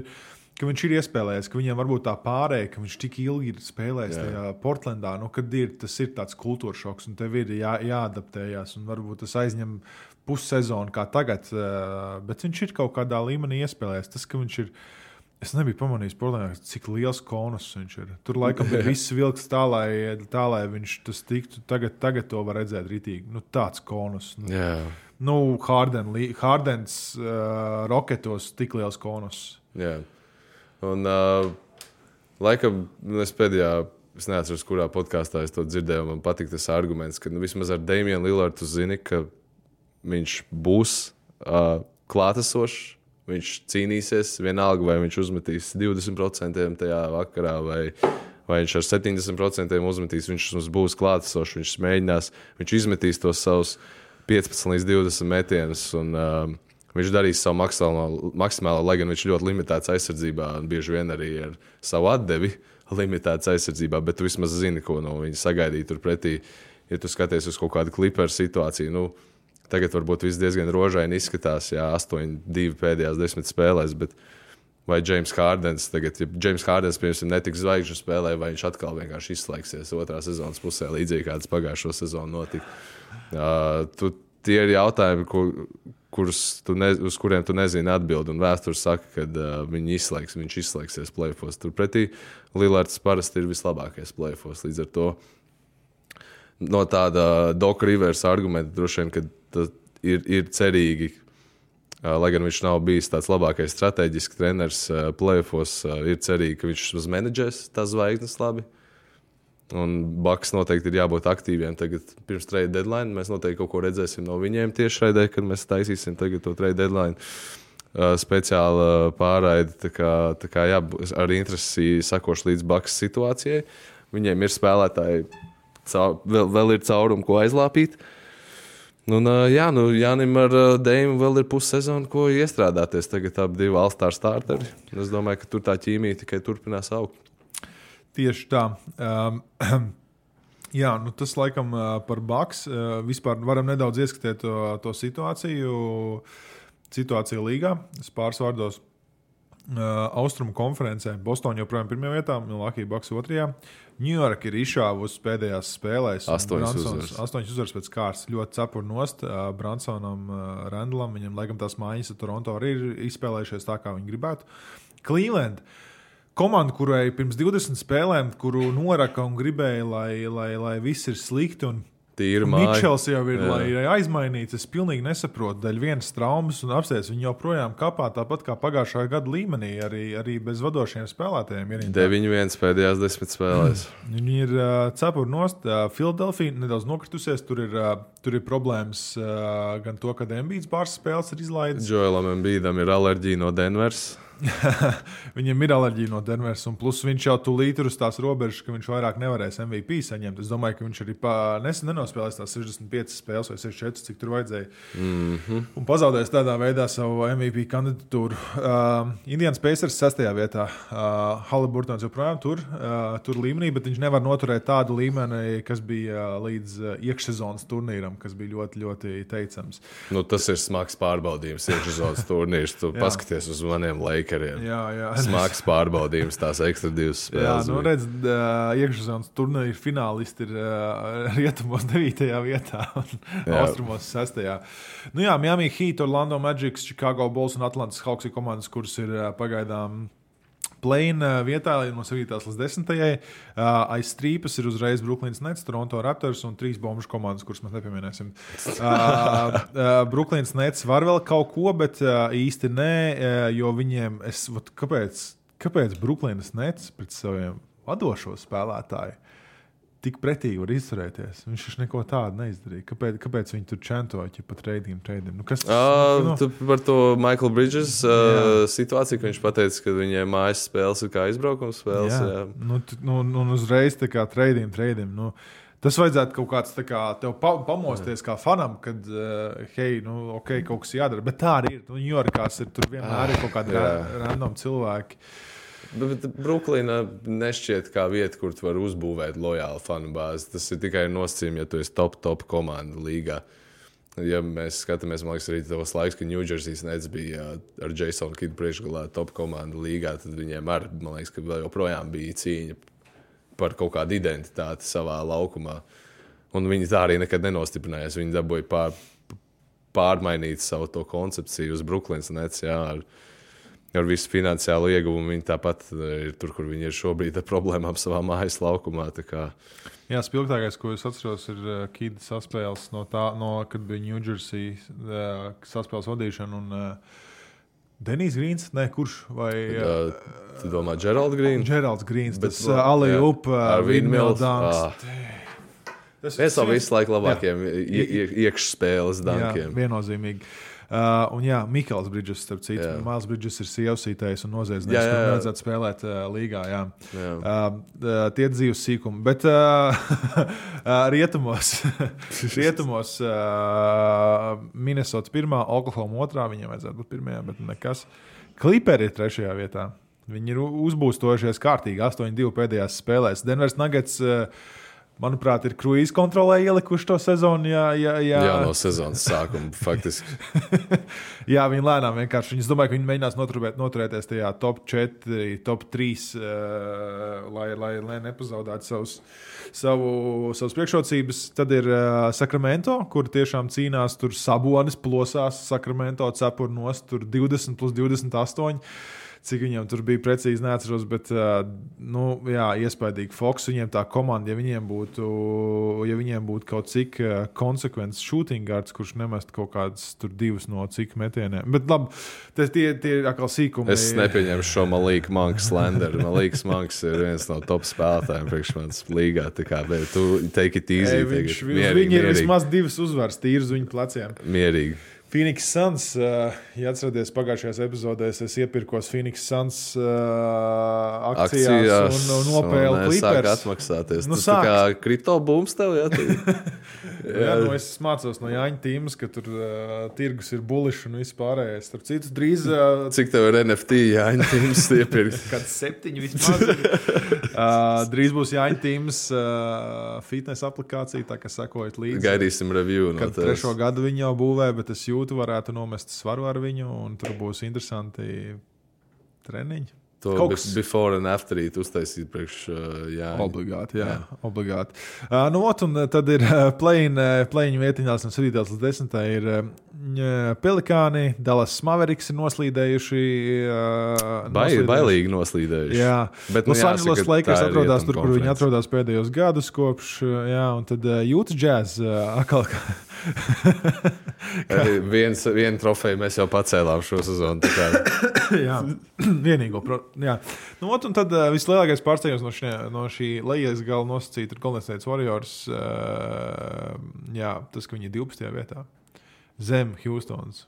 ka viņš ir iespējams, ka viņam varbūt tā pārējai, ka viņš tik ilgi ir spēlējis Jā. tajā Portlandā, nu, kad ir, tas ir tāds kultūras šoks un tev ir jā, jāadaptējas. un Varbūt tas aizņem pussezonu, kā tagad, uh, bet viņš ir kaut kādā līmenī iespējams. Tas, ka viņš ir. Es nebiju pamanījis, Portlandā, cik liels konus viņš ir. Tur laikam bija viss vilks tā, lai, tā, lai viņš tas tiktu. Tagad, tagad to var redzēt rītīgi. Nu, tāds konus. Nu, jā, nu Harden, Hardens uh, roketos tik liels konus. Jā. Un, uh, laikam, es pēdējā, es neatceros, kurā podkāstā es to dzirdēju. Man patīk tas arguments, ka nu, vismaz ar Dēmonu Lillardu zini, ka viņš būs uh, klātesošs. Viņš cīnīsies vienalga, vai viņš uzmetīs 20% tajā vakarā, vai, vai viņš ar 70% uzmetīs. Viņš mums būs klātesošs, viņš mēģinās, viņš izmetīs tos savus 15 līdz 20 metienus. Un, uh, Viņš darīs savu maksimālo, maksimālo, lai gan viņš ļoti limitēts aizsardzībā, un bieži vien arī ar savu atdevi limitēts aizsardzībā, bet tu vismaz zini, ko no viņa sagaidīt turpretī. Ja tu skaties uz kaut kādu kliperu situāciju, nu, tagad varbūt viss diezgan rožaini izskatās, jā, 8-2 pēdējās desmit spēlēs, bet vai James Hārdens tagad, ja James Hārdens, piemēram, netiks zvaigžņu spēlē, vai viņš atkal vienkārši izslēgsies otrā sezonas pusē, līdzīgi kā tas pagājušo sezonu notika. Uh, tu, tie ir jautājumi, ko, kurus tu ne, uz kuriem tu nezini atbildi. Un vēsture saka, ka uh, viņi izslēgs, viņš izslēgsies plēfos. Turpretī Lillards parasti ir vislabākais plēfos. Līdz ar to no tāda Doka Rivers argumenta droši vien, ka ir, ir cerīgi. Uh, lai gan viņš nav bijis tāds labākais strateģisks treneris uh, uh, ir cerīgi, ka viņš uzmenedžēs tās zvaigznes labi. Uh, Un Baks noteikti ir jābūt aktīviem. Tagad, pirms trade deadline, mēs noteikti kaut ko redzēsim no viņiem tieši raidē, kad mēs taisīsim to trade deadline. Uh, speciāla pārraide. Tā kā, tā kā, jā, ar interesi sakošu līdz Baks situācijai. Viņiem ir spēlētāji, caur, vēl, vēl ir caurumi, ko aizlāpīt. Un, jā, nu, Jānis ar Dēmu vēl ir pussezona, ko iestrādāties. Tagad abi divi Alstāra starteri. Es domāju, ka tur tā ķīmija tikai turpinās augt. Tieši tā. Um, jā, nu tas laikam par Baks. Vispār varam nedaudz ieskatīt to, to situāciju, situāciju līgā. Es pāris vārdos. Uh, Austrumu konferencē Bostonā joprojām ir pirmajā vietā, Milwaukee Bucks otrajā. Ņujorka ir izšāvusi pēdējās spēlēs. Astoņas uzvaras. Astoņas uzvaras pēc kārtas. Ļoti cepuri nost uh, Bransonam, uh, Randlam. Viņam, laikam, tās mājas ar Toronto arī ir izspēlējušies tā, kā viņi gribētu. Cleveland. Komanda, kurai pirms 20 spēlēm, kuru noraka un gribēja, lai, lai, lai viss ir slikti. Un, Mičels jau ir aizmainīts. Es pilnīgi nesaprotu, daļai vienas traumas un apstāties. Viņi joprojām kapā tāpat kā pagājušā gada līmenī, arī, arī bez vadošiem spēlētājiem. 9-1 pēdējās desmit spēlēs. Viņi ir uh, cepuri nost. Uh, Filadelfija nedaudz nokritusies. Tur ir, uh, tur ir problēmas uh, gan to, ka Dembīds pāris spēles ir izlaidis. Joelam Embīdam ir alerģija no Denveras. Viņam ir alerģija no Denveras, un plus viņš jau tūlīt ir uz tās robežas, ka viņš vairāk nevarēs MVP saņemt. Es domāju, ka viņš arī nesen nenospēlēs tās 65 spēles vai 64, cik tur vajadzēja. Mm -hmm. Un pazaudējis tādā veidā savu MVP kandidatūru. Uh, Indians Pacers 6. vietā. Uh, Haliburtons joprojām tur, uh, tur līmenī, bet viņš nevar noturēt tādu līmeni, kas bija uh, līdz uh, iekšsezonas turnīram, kas bija ļoti, ļoti teicams. Nu, tas ir smags pārbaudījums, iekšsezonas turnīrs. Tu paskaties uz maniem laikiem Lakeriem. Jā, jā. Smags pārbaudījums, tās ekstra divas spēles. Jā, nu redz, iekšzemes turnīra finālisti ir rietumos 9. vietā un austrumos 6. Nu jā, Miami Heat, Orlando Magic, Chicago Bulls un Atlantas Hawks ir komandas, kuras ir pagaidām plēna vietā no 7. līdz 10. Uh, aiz strīpas ir uzreiz Brooklynas Nets, Toronto Raptors un trīs bombušu komandas, kuras mēs nepieminēsim. Uh, uh, Brooklynas Nets var vēl kaut ko, bet uh, īsti nē, uh, jo viņiem, es, vat, kāpēc, kāpēc Brooklynas Nets pret saviem vadošo spēlētāju? Tik pretīgi var izturēties. Viņš taču neko tādu neizdarīja. Kāpēc, kāpēc viņi tur čentoja, ja pat reidiem, reidiem? Nu, kas, uh, nu? Par to Michael Bridges uh, situāciju, ka viņš teica, ka viņiem mājas spēles ir kā izbraukuma spēles. Jā. Jā. Nu, nu, nu, uzreiz tā kā reidiem, reidiem. Nu, Tas vajadzētu kaut kāds kā, tev pa, pamosties kā fanam, kad, uh, hei, nu, ok, kaut kas jādara. Bet tā arī ir. Nu, Ņujorkās ir tur vienmēr ir kaut kādi random cilvēki. Uh, Bet Brooklyna nešķiet kā vieta, kur tu vari uzbūvēt lojālu fanu bāzi. Tas ir tikai nosacījums, ja tu esi top, top komanda līgā. Ja mēs skatāmies, man liekas, arī tas laiks, kad Ņūdžersijas nets bija ar Jasonu Kidu priekšgalā top komanda līgā, tad viņiem arī, man liekas, ka vēl joprojām bija cīņa par kaut kādu identitāti savā laukumā. Un viņi tā arī nekad nenostiprinājās. Viņi dabūja pār, pārmainīt savu koncepciju uz Brooklynas nets. Jā, ar, ar visu finansiālo ieguvumu. Viņi tāpat eh, ir tur, kur viņi ir šobrīd ar problēmām savā mājas laukumā. Jā, spilgtākais, ko es atceros, ir uh, Kīda saspēles no tā, no, kad bija New Jersey uh, saspēles vadīšana. Un, uh, Denijs Grīns, ne kurš vai. Uh, tu domā, Geralds Grīns? Geralds Grīns, tas Alija Up, Vīnmildāns. Ah. Tas viens- visu laiku ie- iekšspēles Jā, dankiem. viennozīmīgi. Uh, un jā, Mikls Bridges, starp citu. Mails Bridges ir sievasītājs un noziedznieks, kurš vajadzētu spēlēt uh, līgā. Jā. Jā. Uh, uh, tie ir dzīves sīkumi. Bet uh, uh, rietumos, rietumos uh, Minnesota pirmā, Oklahoma otrā, viņiem vajadzētu būt pirmajā, bet nekas. Kliperi ir trešajā vietā. Viņi ir uzbūstojušies kārtīgi 8-2 pēdējās spēlēs. Denveras Nuggets, uh, manuprāt, ir kruīzes kontrolē ielikuši to sezonu. Jā, jā, jā. Jā, no sezonas sākuma faktiski. Jā, viņi lēnām vienkārši. Es domāju, ka viņi mēģinās noturēt, noturēties tajā top 4, top 3, uh, lai, lai, lai nepazaudētu savus, savu, savus priekšrocības. Tad ir uh, Sakramento, kur tiešām cīnās, tur sabonis plosās, Sakramento cepur nost, tur 20 plus 28. Cik viņam tur bija precīzi, neatceros, bet, nu, jā, iespaidīgi. Fox viņiem tā komanda, ja viņiem būtu, ja viņiem būtu kaut cik konsekvents shooting guards, kurš nemest kaut kādas tur divas no cik metieniem. Bet, labi, tas tie, tie ir atkal sīkumi. Es nepieņemu šo malīku Mankas Lenderu. Malīks Mankas ir viens no top spēlētājiem priekš manas līgā. Tā kā, bet tu take it easy. Ei, viņš, tagad. viņš, viņi ir vismaz divas uzvaras, tīri uz viņu pleciem. Mierīgi. Phoenix Suns, uh, ja atceraties, pagājušajās epizodēs es iepirkos Phoenix Suns uh, akcijās, Akcijās un, nopēlu klipers. atmaksāties. Nu, Tas tā sāk. kā kripto bums tev, jā? tu- Jā, nu es mācos no Jāņa tīmas, ka tur uh, tirgus ir bulišs un viss pārējais. Starp citu, drīz uh, Cik tev ir NFT jāņems iepirkt? kāds septiņi vismaz. uh, drīz būs Jāņa tīmas uh, fitness aplikācija, tā kā sekojiet līdzi. Gaidīsim review no Kad tevis. trešo gadu viņa jau būvē, bet es jūtu, varētu nomest svaru ar viņu, un tur būs interesanti treniņi. To Kaut kas- before and after it uztaisīt priekš uh, jā. Obligāti, jā, jā. obligāti. Uh, nu, ot, un uh, tad ir uh, plēņu vietiņās no 7. līdz 10. ir uh, Pelikāni, Dallas Mavericks ir noslīdējuši. Uh, Bai, noslīdējuši. bailīgi noslīdējuši. Jā, Bet, nu, Los Angeles jāsaka, Lakers tā ir atrodas tur, kur viņi atrodas pēdējos gadus, kopš, uh, jā, un tad uh, Jūtas Jazz uh, atkal. Vienu trofeju mēs jau pacēlām šo sezonu. jā, vienīgo. Pro, jā. Nu, ot, un tad uh, vislielākais pārsteigums no, šie, no šī lejas gala nosacīta ir Golden State Warriors. Uh, jā, tas, ka viņi ir 12. vietā zem Houstons.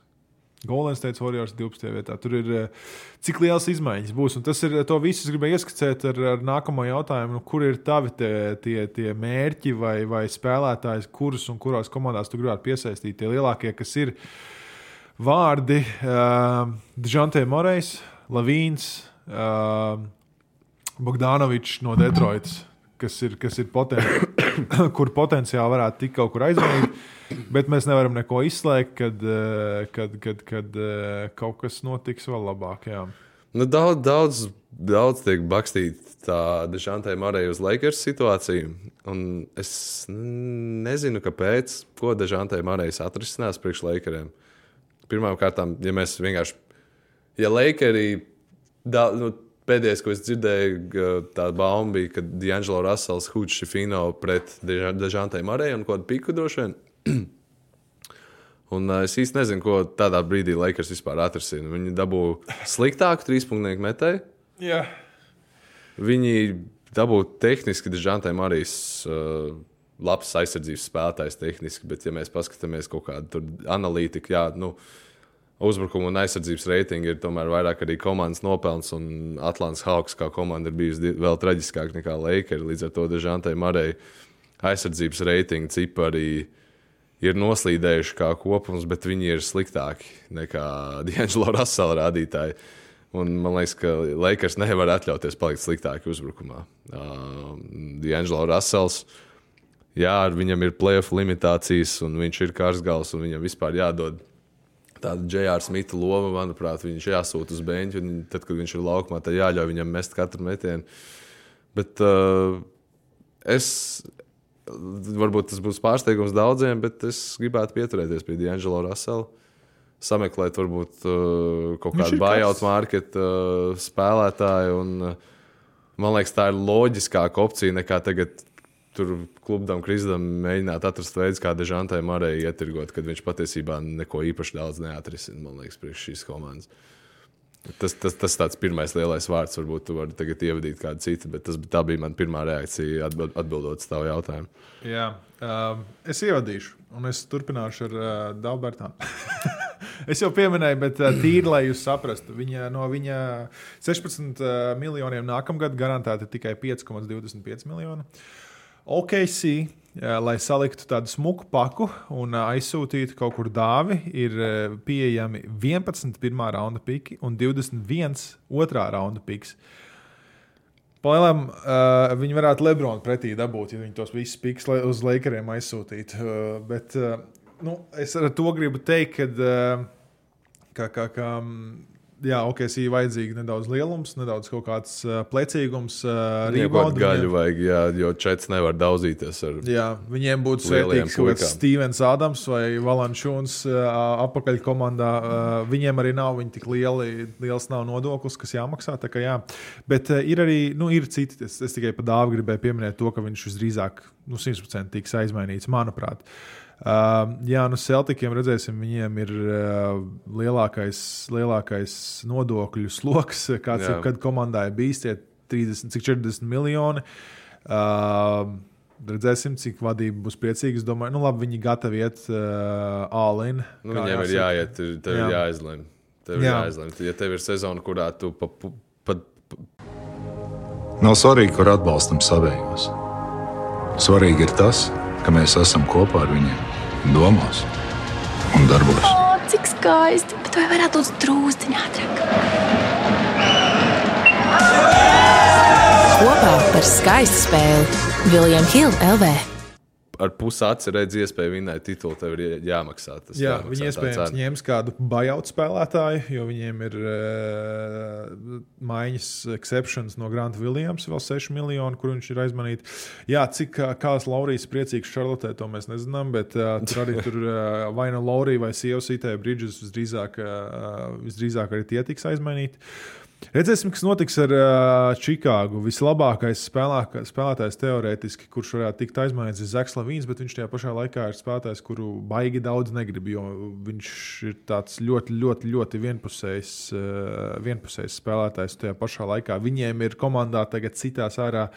Golden State Warriors 12. vietā. Tur ir uh, cik liels izmaiņas būs. Un tas ir to visu. Es gribēju ieskicēt ar, ar nākamo jautājumu, nu, kur ir tavi tie, tie, tie mērķi vai, vai spēlētāji, kurus un kurās komandās tu gribētu piesaistīt. Tie lielākie, kas ir vārdi uh, Džantē Morejs, Lavīns, uh, Bogdanovičs no Detroitas, kas ir, kas ir poten kur potenciāli varētu tikt kaut kur aizvainīt. Bet mēs nevaram neko izslēgt, kad, eh, kad, kad, kad eh, kaut kas notiks vēl labāk. Jā. Nu, daudz, daudz, daudz tiek bakstīts tā Dešantē Marija uz Lakers situāciju. Un es nezinu, kāpēc, ko Dešantē Marijas atrisinās priekš Lakeriem. Pirmkārt, ja mēs vienkārši, ja Lakeri, da, nu, pēdējais, ko es dzirdēju, tā bauma bija, ka D'Angelo Russells, Hudžs, Šifino pret Dešantē Mariju un kādu piku droši vien. Un uh, es īsti nezinu, ko tādā brīdī Lakers vispār atrisina. Viņi dabūja sliktāku trīspunktu metēju. Jā. Viņi dabūja tehniski Džantai Marijas uh, labs aizsardzības spēlētājs tehniski, bet, ja mēs paskatāmies kaut kādu analītiku, jā, nu, uzbrukuma un aizsardzības reitingi ir tomēr vairāk arī komandas nopelns, un Atlantijas Hawks kā komanda ir bijusi vēl traģiskāka nekā Lakers. Līdz ar to Džantai Marijai aizsardzības reitingi cipari ir noslīdējuši kā kopums, bet viņi ir sliktāki nekā D'Angelo Russell rādītāji. Un man liekas, ka Lakers nevar atļauties palikt sliktāki uzbrukumā. Uh, D'Angelo Russells, jā, ar viņam ir playoff limitācijas, un viņš ir karsgals, un viņam vispār jādod tāda J.R. Smita loma, manuprāt, viņš jāsūta uz beigšu, un tad, kad viņš ir laukumā, tad jāļauj viņam mest katru metienu. Bet uh, es, varbūt tas būs pārsteigums daudziem, bet es gribētu pieturēties pie D'Angelo Russell. Sameklēt, varbūt uh, kaut kādu buyout karsts. market uh, spēlētāju. Un, uh, man liekas, tā ir loģiskāka opcija nekā tagad tur klubam, Kristam mēģināt atrast veidu, kā Dežantai Marijai ietirgot, kad viņš patiesībā neko īpaši daudz neatrisina, man liekas, priekš šīs komandas. Tas, tas, tas tāds pirmais lielais vārds, varbūt tu vari tagad ievadīt kādu citu, bet tas, tā bija mana pirmā reakcija atbild, atbildot uz tavu jautājumu. Jā, uh, es ievadīšu, un es turpināšu ar uh, Dalbertānu. es jau pieminēju, bet uh, tīri, lai jūs saprastu, viņa, no viņa 16 uh, miljoniem nākamgad garantēta tikai 5,25 miljoni. OKC lai saliktu tādu smuku paku un aizsūtītu kaut kur dāvi, ir pieejami 11 pirmā raunda piki un 21 otrā raunda piks. Palielam, uh, viņi varētu Lebronu pretī dabūt, ja viņi tos visus piks uz Lakeriem aizsūtītu. Uh, bet uh, nu, es ar to gribu teikt, ka, uh, ka, ka, ka jā, ok, ir vajadzīga nedaudz lielums, nedaudz kaut kāds uh, plecīgums. Uh, Rīgot gaļu vajag, jā, jo čets nevar daudzīties ar. Jā, viņiem būtu svētīgs kaut kāds Stevens Adams vai Valančūns uh, apakaļ komandā. Uh, viņiem arī nav viņi tik lieli, liels nav nodoklis, kas jāmaksā. Kā, jā. Bet ir arī nu, ir citi. Es, es tikai par dāvu gribēju pieminēt to, ka viņš visdrīzāk nu, 100% tiks aizmainīts, manuprāt. Uh, Uh, jā, nu Celtikiem redzēsim, viņiem ir uh, lielākais, lielākais nodokļu sloks, kāds jā. jebkad komandai bijis, tie 30, cik 40 miljoni. Uh, Redzēsim, cik vadība būs priecīga. Es domāju, nu, labi, viņi gatavi iet uh, all-in. Nu, viņiem jāsaka. ir jāiet, tev jā. ir jāizlemj. Tev ir jā. jāizlemj. Ja tev ir sezona, kurā tu pat. Pa, pa... Nav svarīgi, kur atbalstam savējos. Svarīgi ir tas, ka mēs esam kopā ar viņiem, domās un darbos. O, cik skaisti! Bet vai varētu būt drūzdiņā ātrāk? Kopā par skaistu spēli Viljams Hilde LV ar pusi aci redz iespēju vinēt titulu, tev ir jāmaksā. Tas Jā, jāmaksā viņi iespējams ņems kādu buyout spēlētāju, jo viņiem ir uh, maiņas exceptions no Granta Williams, vēl 6 miljoni, kur viņš ir aizmanīts. Jā, cik kāds Laurijas priecīgs Šarlotē, to mēs nezinām, bet uh, tur arī tur uh, vai no Laurija vai sievas itē Bridges visdrīzāk, uh, visdrīzāk arī tie tiks aizmainīti. Uh, Redzēsim, kas notiks ar uh, Čikāgu. Vislabākais spēlēkā, spēlētājs teorētiski, kurš varētu tikt aizmainīts, ir Zaks Lavīns, bet viņš tajā pašā laikā ir spēlētājs, kuru baigi daudz negrib, jo viņš ir tāds ļoti, ļoti, ļoti vienpusējs, uh, vienpusējs spēlētājs. Tajā pašā laikā viņiem ir komandā tagad citās ārā.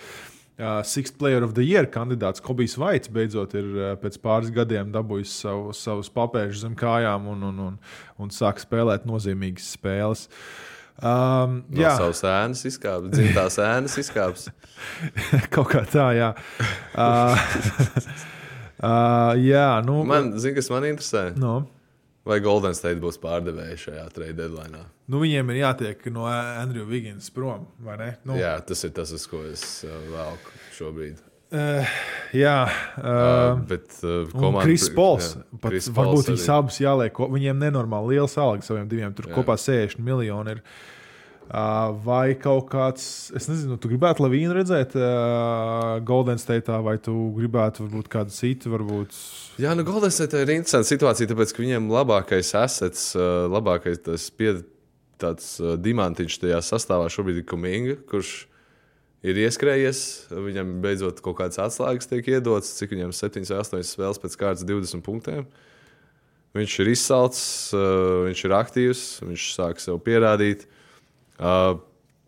Uh, Sixth Player of the Year kandidāts Kobijs Vaits beidzot ir uh, pēc pāris gadiem dabūjis savu, savus papēžus zem kājām un, un, un, un sāk spēlēt nozīmīgas spēles. Uh, Um, no jā, savas ēnas izkāpjas, dzimtās ēnas izkāpjas. Kaut kā tā, jā. uh, uh, jā, nu, man, zini, kas man interesē? No. Vai Golden State būs pārdevēja šajā trade deadline? Nu, viņiem ir jātiek no Andrew Wiggins prom, vai ne? Nu. Jā, tas ir tas, uz ko es uh, velku šobrīd. Uh, jā, uh, uh, bet uh, komanda, Kris Pols. Jā, pat, Chris varbūt viņas abas jāliek. Viņiem nenormāli liels algas saviem diviem. Tur jā. kopā 60 miljoni ir. Uh, vai kaut kāds, es nezinu, tu gribētu Lavīnu redzēt uh, Golden State, vai tu gribētu varbūt kādu citu? Varbūt... Jā, nu Golden State ir interesanta situācija, tāpēc ka viņiem labākais assets, uh, labākais tas pie, tāds uh, diamantiņš tajā sastāvā šobrīd ir Kuminga, kurš ir ir ieskrējies. Viņam beidzot kaut kādas atslēgas tiek iedotas, cik viņam 7 vai 8 spēles pēc kārtas 20 punktiem. Viņš ir izsalcis, uh, viņš ir aktīvs, viņš sāk sev pierādīt. Uh,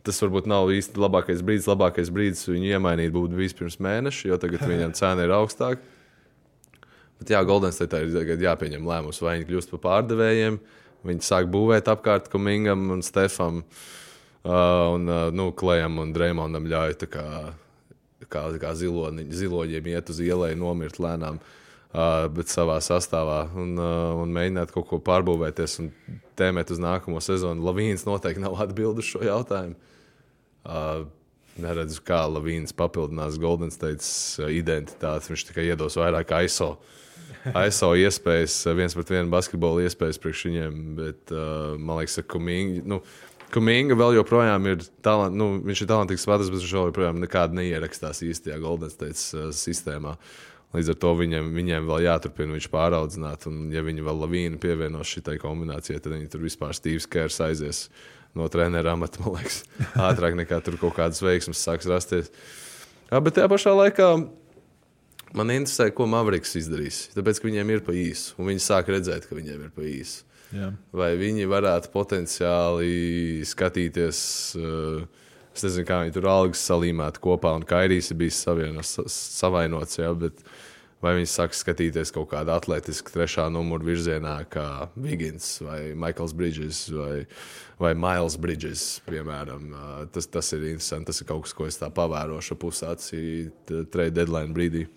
tas varbūt nav īsti labākais brīdis. Labākais brīdis viņu iemainīt būtu bijis pirms mēneša, jo tagad viņam cena ir augstāka. Bet jā, Golden State ir jāpieņem lēmums, vai viņi kļūst par pārdevējiem. Viņi sāk būvēt apkārt Kumingam un Stefam. Uh, Uh, un uh, nu, Klējam un Dreimondam ļauj kā, kā, kā ziloni, ziloņiem iet uz ielai, nomirt lēnām, uh, bet savā sastāvā un, uh, un mēģināt kaut ko pārbūvēties un tēmēt uz nākamo sezonu. Lavīns noteikti nav atbildis uz šo jautājumu. Uh, neredzu, kā Lavīns papildinās Golden State identitāti. Viņš tikai iedos vairāk ISO. ISO iespējas, viens pret vienu basketbolu iespējas priekš viņiem, bet uh, man liekas, ka Kumīgi. Nu, Kuminga vēl joprojām ir talant, nu, viņš ir talantīgs spēlētājs, bet viņš joprojām nekādu neierakstās īstajā Golden State uh, sistēmā. Līdz ar to viņiem, viņiem vēl jāturpina viņš pāraudzināt, un ja viņi vēl lavīnu pievienos šitai kombinācijai, tad viņi tur vispār Steve's Kērs aizies no treneru amata, man liekas, ātrāk nekā tur kaut kādas veiksmes sāks rasties. Jā, bet tajā pašā laikā man interesē, ko Mavriks izdarīs. Tāpēc, ka viņiem ir pa īsu, un viņi sāk redzēt, ka viņiem ir pa īsu. Jā. vai viņi varētu potenciāli skatīties. Uh, es nezinu, kā viņi tur algas salīmētu kopā, un Kairijs ir bijis savienos, savainots. Jā, bet vai viņi sāk skatīties kaut kādā atletiski trešā numura virzienā, kā Vigins vai Maikls Bridges vai, vai Miles Bridges, piemēram. Uh, Tas, tas ir interesanti. Tas ir kaut kas, ko es tā pavērošu pusacī trade deadline brīdī.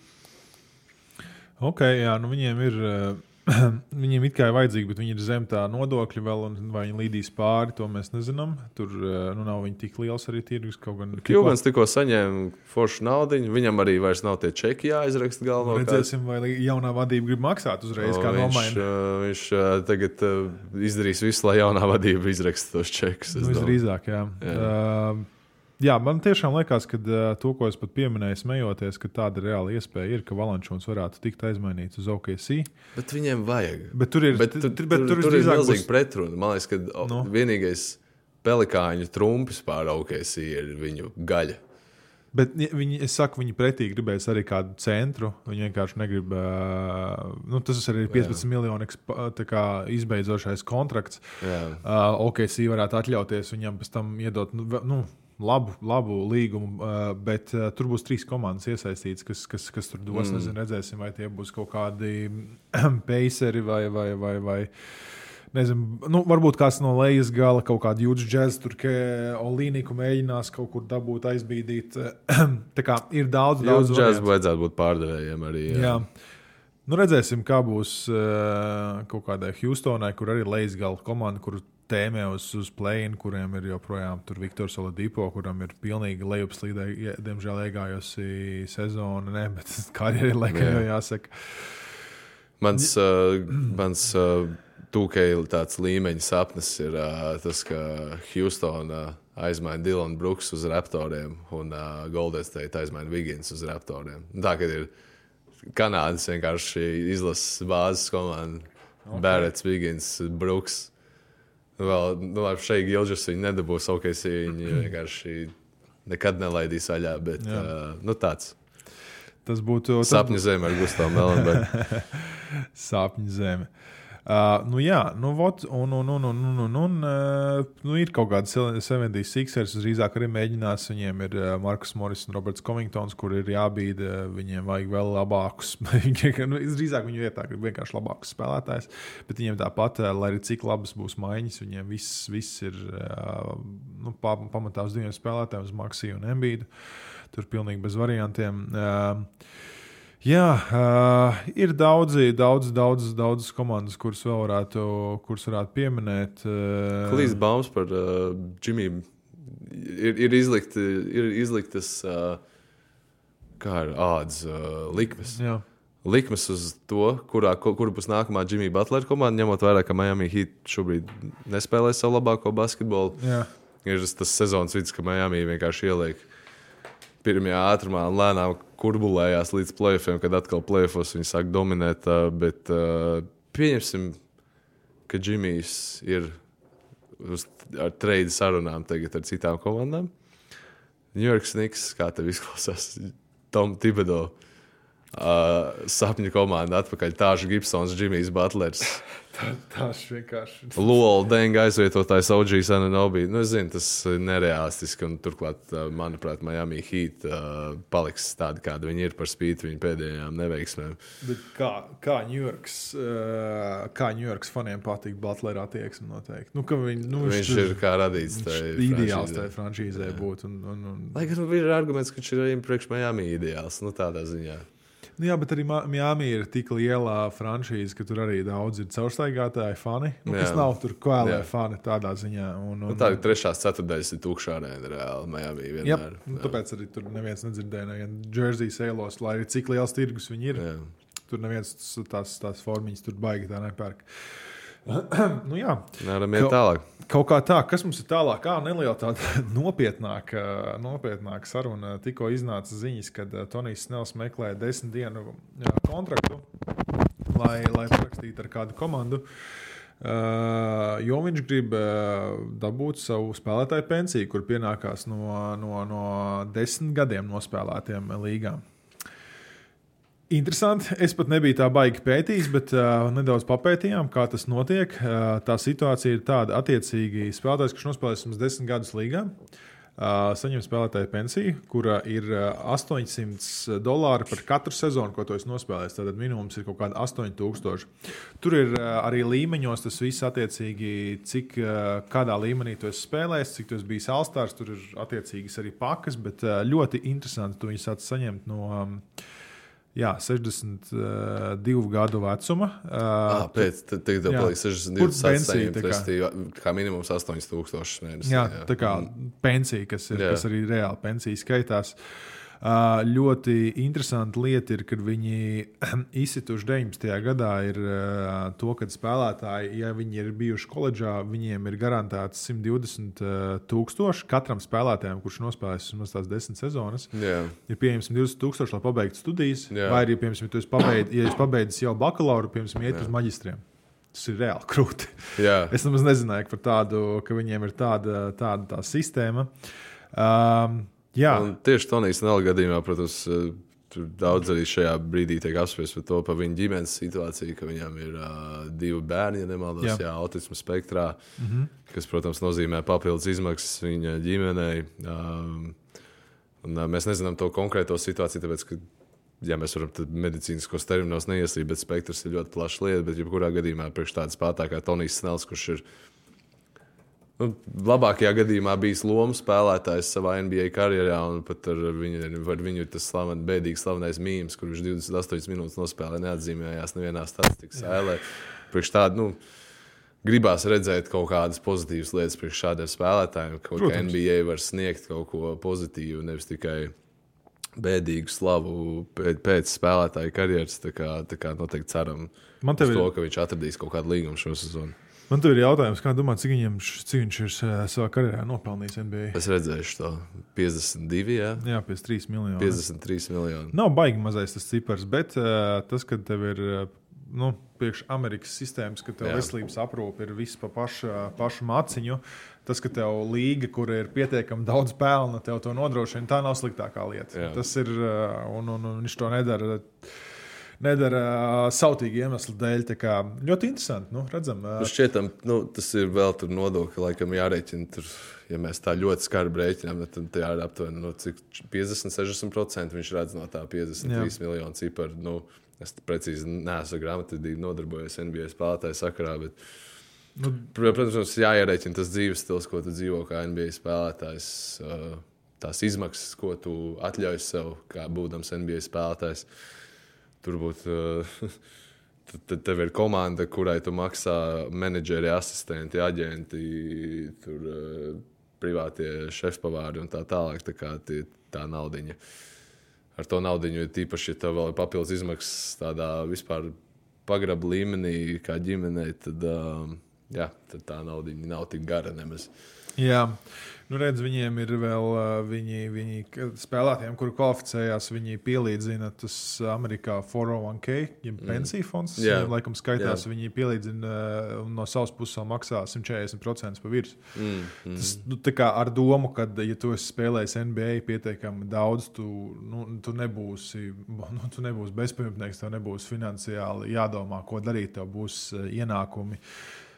Ok, jā, nu viņiem ir. eh, Viņiem it kā ir vajadzīgi, bet viņi ir zem tā nodokļa vēl, un vai viņi līdīs pāri, to mēs nezinām. Tur eh, nu, nav viņi tik liels arī tirgus. Kļūmens tikko saņēma foršu naudu. Viņam arī vairs nav tie čeki jāizraksta galvā. Redzēsim, vai jaunā vadība grib maksāt uzreiz, kā viņš, nomaina. uh, viņš uh, tagad izdarīs visu, lai jaunā vadība izraksta tos čekus. Nu, visdrīzāk. Jā. Jā. Uh, jā, man tiešām liekas, ka to, ko es pat pieminēju, smejoties, ka tāda reāla iespēja ir, ka Valančūns varētu tikt aizmainīts uz OKC. Bet viņiem vajag. Bet tur ir, Bet, tu, tur, tur, bet tur, tur ir visdrīzāk milzīga būs- pretruna. Man liekas, ka Nu. no. vienīgais pelikāņu trumpis pār OKC ir viņu gaļa. Bet viņi, es saku, viņi pretī gribēs arī kādu centru. Viņi vienkārši negrib. Nu, tas arī ir 15 miljonu izbeidzošais kontrakts. Uh, OKC varētu atļauties viņam pēc tam iedot nu, nu, labu, labu līgumu, uh, bet uh, tur būs trīs komandas iesaistītas, kas, kas, kas tur dos. Mm. Nezinu, redzēsim, vai tie būs kaut kādi paceri vai. vai, vai, vai Nezinu, nu, varbūt kāds no lejas gala, kaut kāda jūtas džēza, tur Olīniku mēģinās kaut kur dabūt, aizbīdīt. Tā kā ir daudz, daudz Daudz džēzu vajadzētu būt pārdevējiem arī. Jā. Jā. Nu, redzēsim, kā būs uh, kaut kādai Houstonai, kur arī lejas gala komanda, kur tēmē uz, uz plēnu, kuriem ir joprojām tur Viktors Oladipo, kuram ir pilnīgi lejupslīdē, ie- diemžēl iegājusi sezona, ne, bet karjerai laikam Jā. jau jāsaka. Mans, uh, mans uh, tūkstoš tāds līmeņa sapnis ir uh, tas, ka Houstonā uh, aizmaina Dilanu Brooks uz raptoriem un uh, State aizmaina Vigins uz raptoriem. Tā kā ir Kanādas vienkārši izlases bāzes komanda. Okay. Bērets, Vigins, Brooks. Vēl nu, ar šeit Gilžas viņi nedabūs, ok, viņi vienkārši nekad nelaidīs vaļā. Bet, Jā. uh, nu, tāds Tas būtu sapņu zeme ar Gustavu Melenbergu. Sāpņu zeme. Uh, nu, jā, nu, vot, un, un, un, un, un, un, un uh, nu, ir kaut kāda 76ers. Drīzāk arī mēģinās. Viņiem ir uh, Markus Morris un Roberts Covingtons, kur ir jābīd. Uh, viņiem vajag vēl labākus. Nu, drīzāk viņu vietā grib vienkārši labākus spēlētājus. Bet viņiem tāpat, uh, lai arī cik labas būs maiņas, viņiem viss, viss ir uh, nu, pa, pamatā uz diviem spēlētājiem, uz Maksiju un Embīdu. Tur pilnīgi bez variantiem. Uh, Jā, uh, ir daudzi, daudz, daudz, daudz komandas, kuras vēl varētu, kuras varētu pieminēt. Uh, Klīsts baumas par uh, Džimiju. Ir, ir, izlikt, ir izliktas uh, kā ir ādas uh, likmes. Jā, Likmes uz to, kurā, kur kur būs nākamā Džimija Butlera komanda, ņemot vērā, ka Miami Heat šobrīd nespēlē savu labāko basketbolu. jā, Ir tas sezonas vidus, ka Miami vienkārši ieliek pirmajā ātrumā lēnām kurbulējās līdz plēsoņiem, kad atkal plēsos viņi sāk dominēt. Bet pieņemsim, ka Džimijs ir uz, ar trade sarunām tagad ar citām komandām. New York Snigs, kā tev izklausās, Tom Tibedo. Uh, sapņu komanda atpakaļ. Tāžs Gibsons, Džimijs Butlers. Tas vienkārši. Lola Denga aizvietotājs OGs Ananobi. Nu, es zinu, tas ir nereālistiski. Turklāt, manuprāt, Miami Heat uh, paliks tādi, kādi viņi ir par spīti viņu pēdējām neveiksmēm. Bet kā, kā Ņujorkas uh, faniem patīk Butlera attieksme noteikti. Nu, viņi, nu, Viņš ir kā radīts. viņš tai ideāls tajā franšīzē būt. Un, un, un, Lai gan ir arguments, ka viņš ir arī priekš Miami ideāls. Nu, tādā ziņā. Nu, jā, bet arī Miami ir tik liela franšīze, ka tur arī daudz ir caurstaigātāji fani. Nu, kas Jā. nav tur kvēlē Jā. fani tādā ziņā. Un, un, Nu, tā ir trešās ceturtdaļas, ir tukšā arēna reāli Miami. Jā, Vienmēr. nu, tāpēc arī tur neviens nedzirdēja, nevienu Jersey sēlos, lai arī cik liels tirgus viņi ir. Jā. Tur neviens tās, tās formiņas tur baigi tā nepērk. nu, jā, Varam iet Ka- tālāk. kaut kā tā, kas mums ir tālāk, kā neliela tāda nopietnāka, nopietnāka saruna. Tikko iznāca ziņas, ka Tonijs Snells meklē desmit dienu kontraktu, lai, lai parakstītu ar kādu komandu. Uh, jo viņš grib uh, dabūt savu spēlētāju pensiju, kur pienākās no, no, no desmit gadiem nospēlētiem līgām. Interesanti. Es pat nebiju tā baigi pētījis, bet uh, nedaudz papētījām, kā tas notiek. Uh, tā situācija ir tāda, attiecīgi, spēlētājs, kurš nospēlējis mums desmit gadus līgā, uh, saņem spēlētāja pensiju, kura ir uh, 800 dolāri par katru sezonu, ko tu esi nospēlējis. Tad minimums ir kaut kāda 8000. Tur ir uh, arī līmeņos tas viss attiecīgi, cik uh, kādā līmenī tu esi spēlējis, cik tu esi bijis Alstārs. Tur ir attiecīgas arī pakas, bet uh, ļoti interesanti tu viņus saņemt no. Um, Jā, 62 gadu vecuma. Ah, pēc tam, kad tev paliek 62 pensija, respektīvi, kā minimums 8000 mēnesī. Jā, jā, tā kā pensija, kas, ir, jā. kas arī reāli pensija skaitās. Uh, Uh, ļoti interesanti lieta ir, kad viņi izsituši 19. gadā, ir to, ka spēlētāji, ja viņi ir bijuši koledžā, viņiem ir garantēts 120 uh, tūkstoši katram spēlētājam, kurš nospēlējis vismaz tās desmit sezonas. Yeah. Ir pieejams 120 tūkstoši, lai pabeigtu studijas, Jā. vai arī, piemēram, ja tu pabeidz, ja esi pabeidzis jau bakalauru, piemēram, iet uz maģistriem. Tas ir reāli krūti. Jā. Es nemaz nezināju par tādu, ka viņiem ir tāda, tāda tā sistēma. Um, jā, Un tieši Tonijas Nela gadījumā, protams, eh, tur daudz arī šajā brīdī tiek apspriests par to, par viņa ģimenes situāciju, ka viņam ir uh, divi bērni, ja nemaldos, Jā. jā. Autisma spektrā, mm -hmm. kas, protams, nozīmē papildus izmaksas viņa ģimenei. Um, un, uh, mēs nezinām to konkrēto situāciju, tāpēc, ka ja mēs varam medicīniskos terminos neiesaistīt, bet spektrs ir ļoti plašs lieta. Bet, jebkurā gadījumā, priekš tāda spēlētāja kā Tonijs Snells, kurš ir nu, labākajā gadījumā bijis lomu spēlētājs savā NBA karjerā, un pat ar viņu, ar viņu ir tas slaven, bēdīgs slavenais mīmīms, kur viņš 28 minūtes nospēlēja, neatzīmējās nevienā statistikas sēlē. Priekš tādu, nu, gribās redzēt kaut kādas pozitīvas lietas priekš šādiem spēlētājiem, ka. NBA var sniegt kaut ko pozitīvu, nevis tikai bēdīgu slavu pēc, pēc spēlētāja karjeras. Tā kā, tā kā noteikti ceram Man uz tev ir- to, ka viņš atradīs kaut kādu līgumu šo sezonu. Man te ir jautājums, kā domā, cik, viņam, cik viņš ir uh, savā karjerā nopelnījis NBA? Es redzēšu to 52, jā, Jā, pēc 3 miljoniem. 53 miljoni. Nav baigi mazais tas cipars, bet uh, tas, ka tev ir uh, nu, priekš Amerikas sistēmas, ka tev Jā. veselības aprūpe ir viss pa pašu, pašu maciņu. Tas, ka tev līga, kur ir pietiekami daudz pelna, tev to nodrošina, tā nav sliktākā lieta. Jā. Tas ir, un, un, un viņš to nedara. Nedara uh, sautīgi iemeslu dēļ. Tā kā Ļoti interesanti. Nu, redzam, uh, Nu, šķietam, nu, tas ir vēl tur nodokļi, laikam jārēķina. Tur, ja mēs tā ļoti skarbi rēķinām, tad tā ir aptuveni no cik 50-60% viņš redz no tā 53 Jā. Jā. miljonu ciparu. Nu, es precīzi neesmu grāmatvedīgi nodarbojies NBA spēlētāju sakarā. Bet, Nu, protams, jāierēķina tas dzīves stils, ko tu dzīvo kā NBA spēlētājs. ā, Tās izmaksas, ko tu atļauj sev, kā būdams NBA spēlētājs. Tur būtu Tad, tad tev ir komanda, kurai tu maksā menedžeri, asistenti, aģenti, tur, uh, privātie šefpavāri un tā tālāk. Tā kā tie, tā naudiņa. Ar to naudu ir tīpaši, ja tev vēl ir papildus izmaksas tādā vispār pagraba līmenī, kā ģimenei, tad, um, jā, tad tā nauda nav tik gara nemaz. Jā, nu redz, viņiem ir vēl viņi, viņi spēlētājiem, kuri kvalificējās, viņi pielīdzina tas Amerikā 401k, jeb pensiju fonds. Jā. viņiem, Laikam skaitās, Jā. viņi pielīdzina un no savas puses vēl maksā 140% pa virsmu. Mm, mm. Tas nu, kā ar domu, ka, ja tu esi spēlējis NBA pietiekami daudz, tu, nu, tu nebūsi, nu, tu nebūsi bezpajumtnieks, tev nebūs finansiāli jādomā, ko darīt, tev būs ienākumi.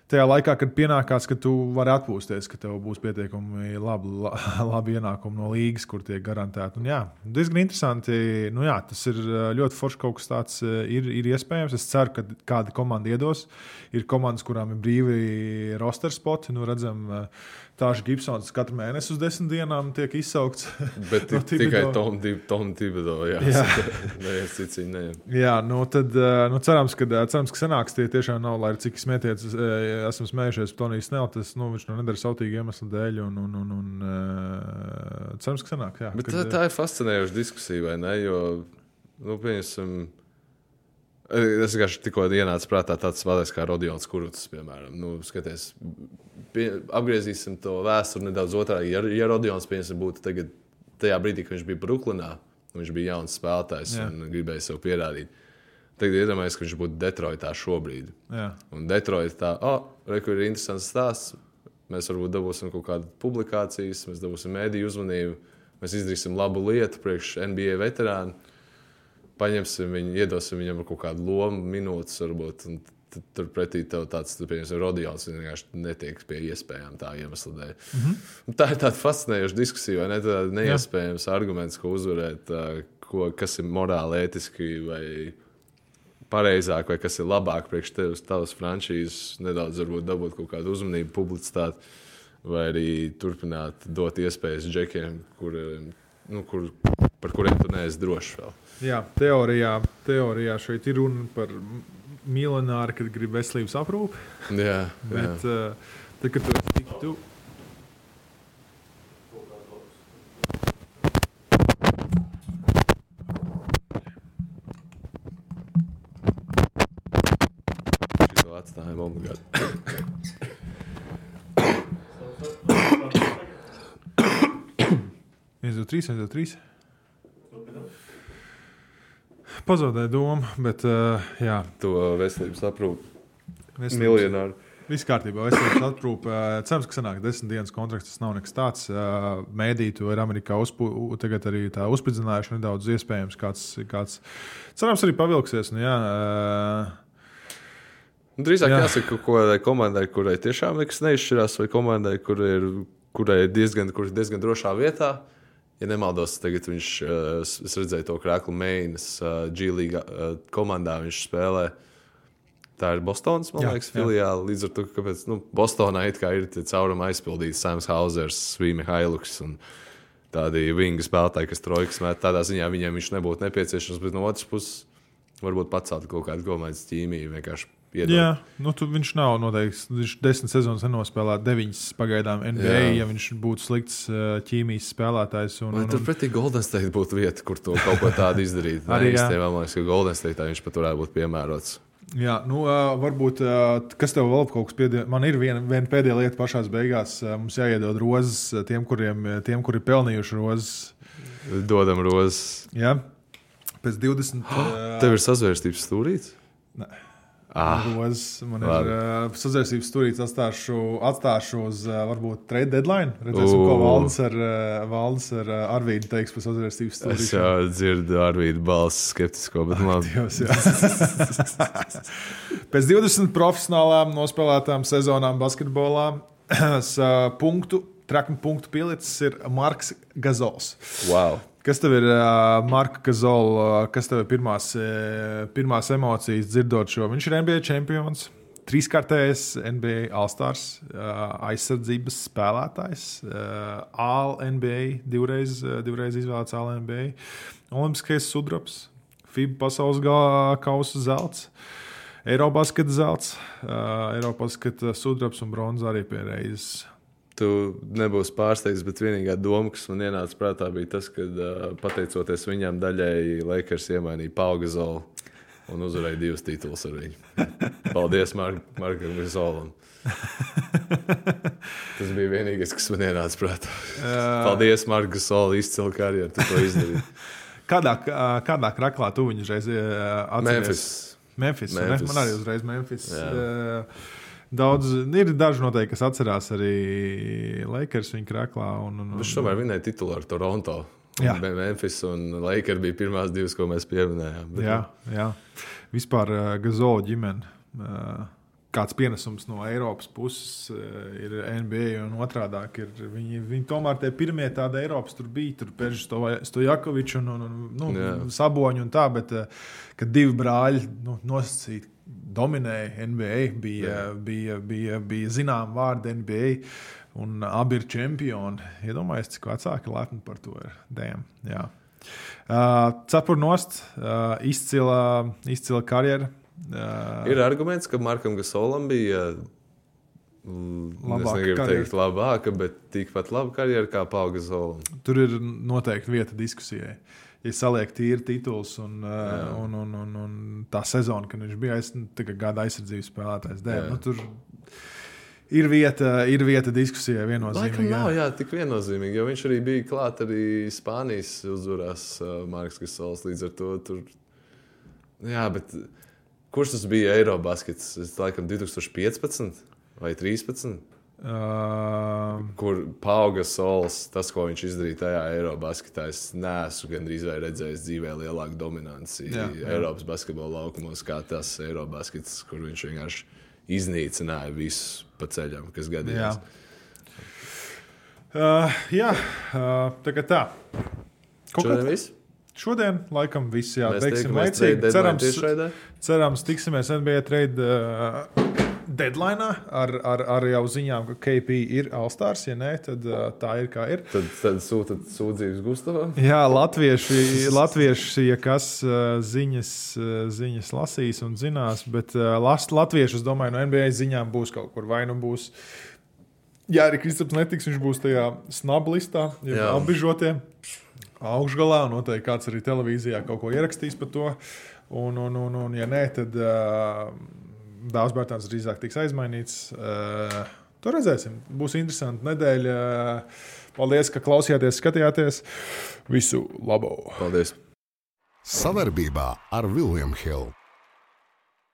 Tajā laikā, kad pienākās, ka tu vari atpūsties, ka tev būs pietiekami labi, la, labi ienākumi no līgas, kur tiek garantēti. Un, jā, diezgan interesanti. Nu, jā, tas ir ļoti forši kaut kas tāds, ir, ir iespējams. Es ceru, ka kāda komanda iedos. Ir komandas, kurām ir brīvi roster spoti. Nu, redzam, ā, Tāžs Gibsons katru mēnesi uz desmit dienām tiek izsaukts. Bet No tikai. Tom, Tibedo. Jā, Jā. neviens cits viņu neņem. Jā, nu tad nu, cerams, ka, cerams, ka sanāks tie tiešām nav, lai cik smēties, esam smējušies par Toniju Snell. Tas nu, viņš to nedara sautīgi iemeslu dēļ. Un, un, un, un, cerams, ka sanāk. Jā, Bet kad, tā, tā ir fascinējoša diskusija, vai ne? Jo, nu, pieņemsim, es vienkārši tikko ienācu prātā tāds spēlētājs kā Rodions Kurts, piemēram. Nu, skaties, pie, apgriezīsim to vēsturi nedaudz otrādi. Ja, ja Rodions pieņemsim, būtu tagad, tajā brīdī, kad viņš bija Brooklynā, un viņš bija jauns spēlētājs Jā. un gribēja sev pierādīt. Tagad iedomājieties, ka viņš būtu Detroitā šobrīd. jā, Un Detroitā tā, oh, re, ir interesants stāsts. Mēs varbūt dabūsim kaut kādu publikācijas, mēs dabūsim mēdīju uzmanību, mēs izdarīsim labu lietu priekš NBA veterānu. Paņemsim viņu, iedosim viņam kaut kādu lomu, minūtes, varbūt. Turpretī tev tāds, tu pieņemsi, Rodions vienkārši netiek pie iespējām tā iemesla dēļ. Mm. -hmm. Tā ir tāda fascinējoša diskusija, vai ne? Tāda neiespējams arguments, ko uzvarēt, ko, kas ir morāli, ētiski vai pareizāk, vai kas ir labāk priekš tevis, tavas frančīzes, nedaudz varbūt dabūt kaut kādu uzmanību, publicitāti, vai arī turpināt dot iespējas džekiem, kur, nu, kur, par kuriem tu neesi drošs vēl. Jā, teorijā, teorijā šeit ir runa par miljonāru, kad grib veselības aprūpi. Jā, jā. Bet, uh, tad, kad tu esi tik tuvu. Šo atstājam obligāti. viens, divi, trīs, viens, divi, trīs. Pazaudēju domu, bet uh, jā, To veselības aprūpi miljonāru. Viss kārtībā, veselības aprūpe. Uh, Cerams, ka sanāk desmit dienas kontrakts. Tas nav nekas tāds. Uh, Mēdī to ir Amerikā uzpu, tagad arī tā uzspridzinājuši nedaudz iespējams. Kāds, kāds cerams, arī pavilksies. Nu, jā, uh, drīzāk Jā. jāsaka, ka kaut kādai komandai, kurai tiešām nekas neizšķirās, vai komandai, kur ir, kurai ir diezgan, kur ir diezgan drošā vietā. Ja nemaldos, tagad viņš, uh, es redzēju to krāklu mēģinājums, uh, G-League uh, komandā viņš spēlē. Tā ir Bostonas, man Jā, liekas, jā. filiāle. Līdz ar to, kāpēc nu, Bostonā kā ir tie caurumi aizpildīti Sams Hausers, Svīmi Hailuks un tādi vingu spēlētāji, kas trojkas met. Tādā ziņā viņiem viņš nebūtu nepieciešams, bet no otras puses varbūt pacelt kaut kādu komandas ķīmiju. vienkārši iedot. jā, nu, tu, viņš nav noteikti. Viņš desmit sezonas nenospēlē deviņas pagaidām NBA, Jā. ja viņš būtu slikts uh, ķīmijas spēlētājs. Un, un, un, turpretī Golden State būtu vieta, kur to kaut ko tādu izdarīt? Arī, īstenībā man liekas, ka Golden State viņš pat varētu būt piemērots. Jā, nu, uh, varbūt uh, kas tev vēl kaut kas piedod. Man ir viena, viena pēdējā lieta pašā beigās. Uh, mums jāiedod rozes uh, tiem, kuriem, uh, tiem kuri ir pelnījuši rozes. Dodam rozes. Jā, pēc 20. Uh, Tev ir sazvērstības stūrīts? Ah, rozes, man ir labi. uh, sazvērsības stūrīts. Atstāšu, atstāšu uz uh, varbūt trade deadline. Redzēsim, ko Ū. valdes ar, uh, valdes ar uh, Arvīdu teiks par sazvērsības Es stūrīti. jau dzirdu Arvīdu balss skeptisko, bet labi. Dievs. Pēc 20 profesionālām nospēlētām sezonām basketbolā punktu, traknu punktu pielicis ir Marks Gazols. Wow. Kas tev ir uh, Marka Gazola, kas tev ir pirmās, pirmās emocijas dzirdot šo? Viņš ir NBA čempions. Trīskārtējs NBA All-Stars, uh, aizsardzības spēlētājs, uh, All-NBA, divreiz, divreiz izvēlēts All-NBA, Olimpiskais sudrabs, FIBA pasaules kausa zelts, Eirobasketa zelts, uh, Eirobasketa sudrabs un bronzas arī pie reizes. Tu nebūsi pārsteigts, bet vienīgā doma, kas man ienāca prātā, bija tas, ka pateicoties viņam daļēji, Lakers iemainīja Paugazolu un uzvarēja divus titulus ar viņu. Paldies Mark, Markam Gazolam. Tas bija vienīgais, kas man ienāca prātā. Paldies, Mark Gazola, izcila karjeru, tu to izdarīji. Kādā, kādā kraklā tu viņu reiz? Memphis. Memphis. Memphis. Memphis. Man arī uzreiz Memphis. Jā. Uh, Daudz, ir daži noteikti, kas atcerās arī Lakers viņa krāklā. Un, un, un, Viņš tomēr vinēja titulu ar Toronto. Jā. Memphis un Lakers bija pirmās divas, ko mēs pieminējām. Bet, Jā, jā. Vispār uh, Gazola ģimene. Uh, kāds pienesums no Eiropas puses uh, ir NBA un otrādi. Viņi, viņi tomēr tie pirmie tādi Eiropas tur bija. Tur bija Stojakovičs un, un, un nu, Jā. Saboņi un tā, bet kad divi brāļi nu, nosacīti. Dominēja NBA, bija, bija, bija, bija zināms vārdi NBA, un abi ir čempioni. Iedomājieties, cik vecāki lepni par to ir. Damn, jā. Uh, Cepurnost, uh, izcila, izcila karjera. Uh, Ir arguments, ka Markam Gasolam bija. mm, Es Labāka negribu karjera. teikt, labāka, bet tikpat laba karjera kā Pauga Zolam. Tur ir noteikti vieta diskusijai. Ja saliek tīri tituls un, uh, un, un, un, un tā sezona, kad viņš bija aiz, nu, gada aizsardzības spēlētājs, dēļ, Jā. nu, tur ir vieta, ir vieta diskusijai Laikam viennozīmīgi. nav jā. jā, tik viennozīmīgi, jo viņš arī bija klāt arī Spānijas uzvarās uh, Marks Gasols līdz ar to. Tur... Jā, bet kurš tas bija Eirobaskets? Laikam 2015 vai 2013. Uh, kur paauga solis, tas, ko viņš izdarīja tajā Eirobasketā. Es neesmu gandrīz vai redzējis dzīvē lielāku dominanci Jā, jā. Eiropas basketbola laukumos, kā tas Eirobaskets, kur viņš vienkārši iznīcināja visus pa ceļam, kas jā. gadījās. Uh, jā, uh, tā kā tā. Šodien viss? Šodien, laikam, viss jā, Mēs teiksim, laicīgi. Cerams, cerams, tiksimies NBA trade uh, deadline ar, ar, ar jau ziņām, ka KP ir Alstārs. Ja nē, tad uh, tā ir kā ir. Tad, tad sūtat sūdzības Gustavam. Jā, latvieši, latvieši ja kas ziņas, ziņas lasīs un zinās, bet las, latvieši, es domāju, no NBA ziņām būs kaut kur vai nu būs. Ja arī Kristaps netiks, viņš būs tajā snablistā, jau Jā. apbižotie augšgalā. Noteikti kāds arī televīzijā kaut ko ierakstīs par to. Un, un, un, un ja nē, tad uh, Dārzs Bērtāns drīzāk tiks aizmainīts. Uh, to redzēsim. Būs interesanti nedēļa. Paldies, ka klausījāties, skatījāties. Visu labu! Paldies! Savarbībā ar Vilniņu Hildu.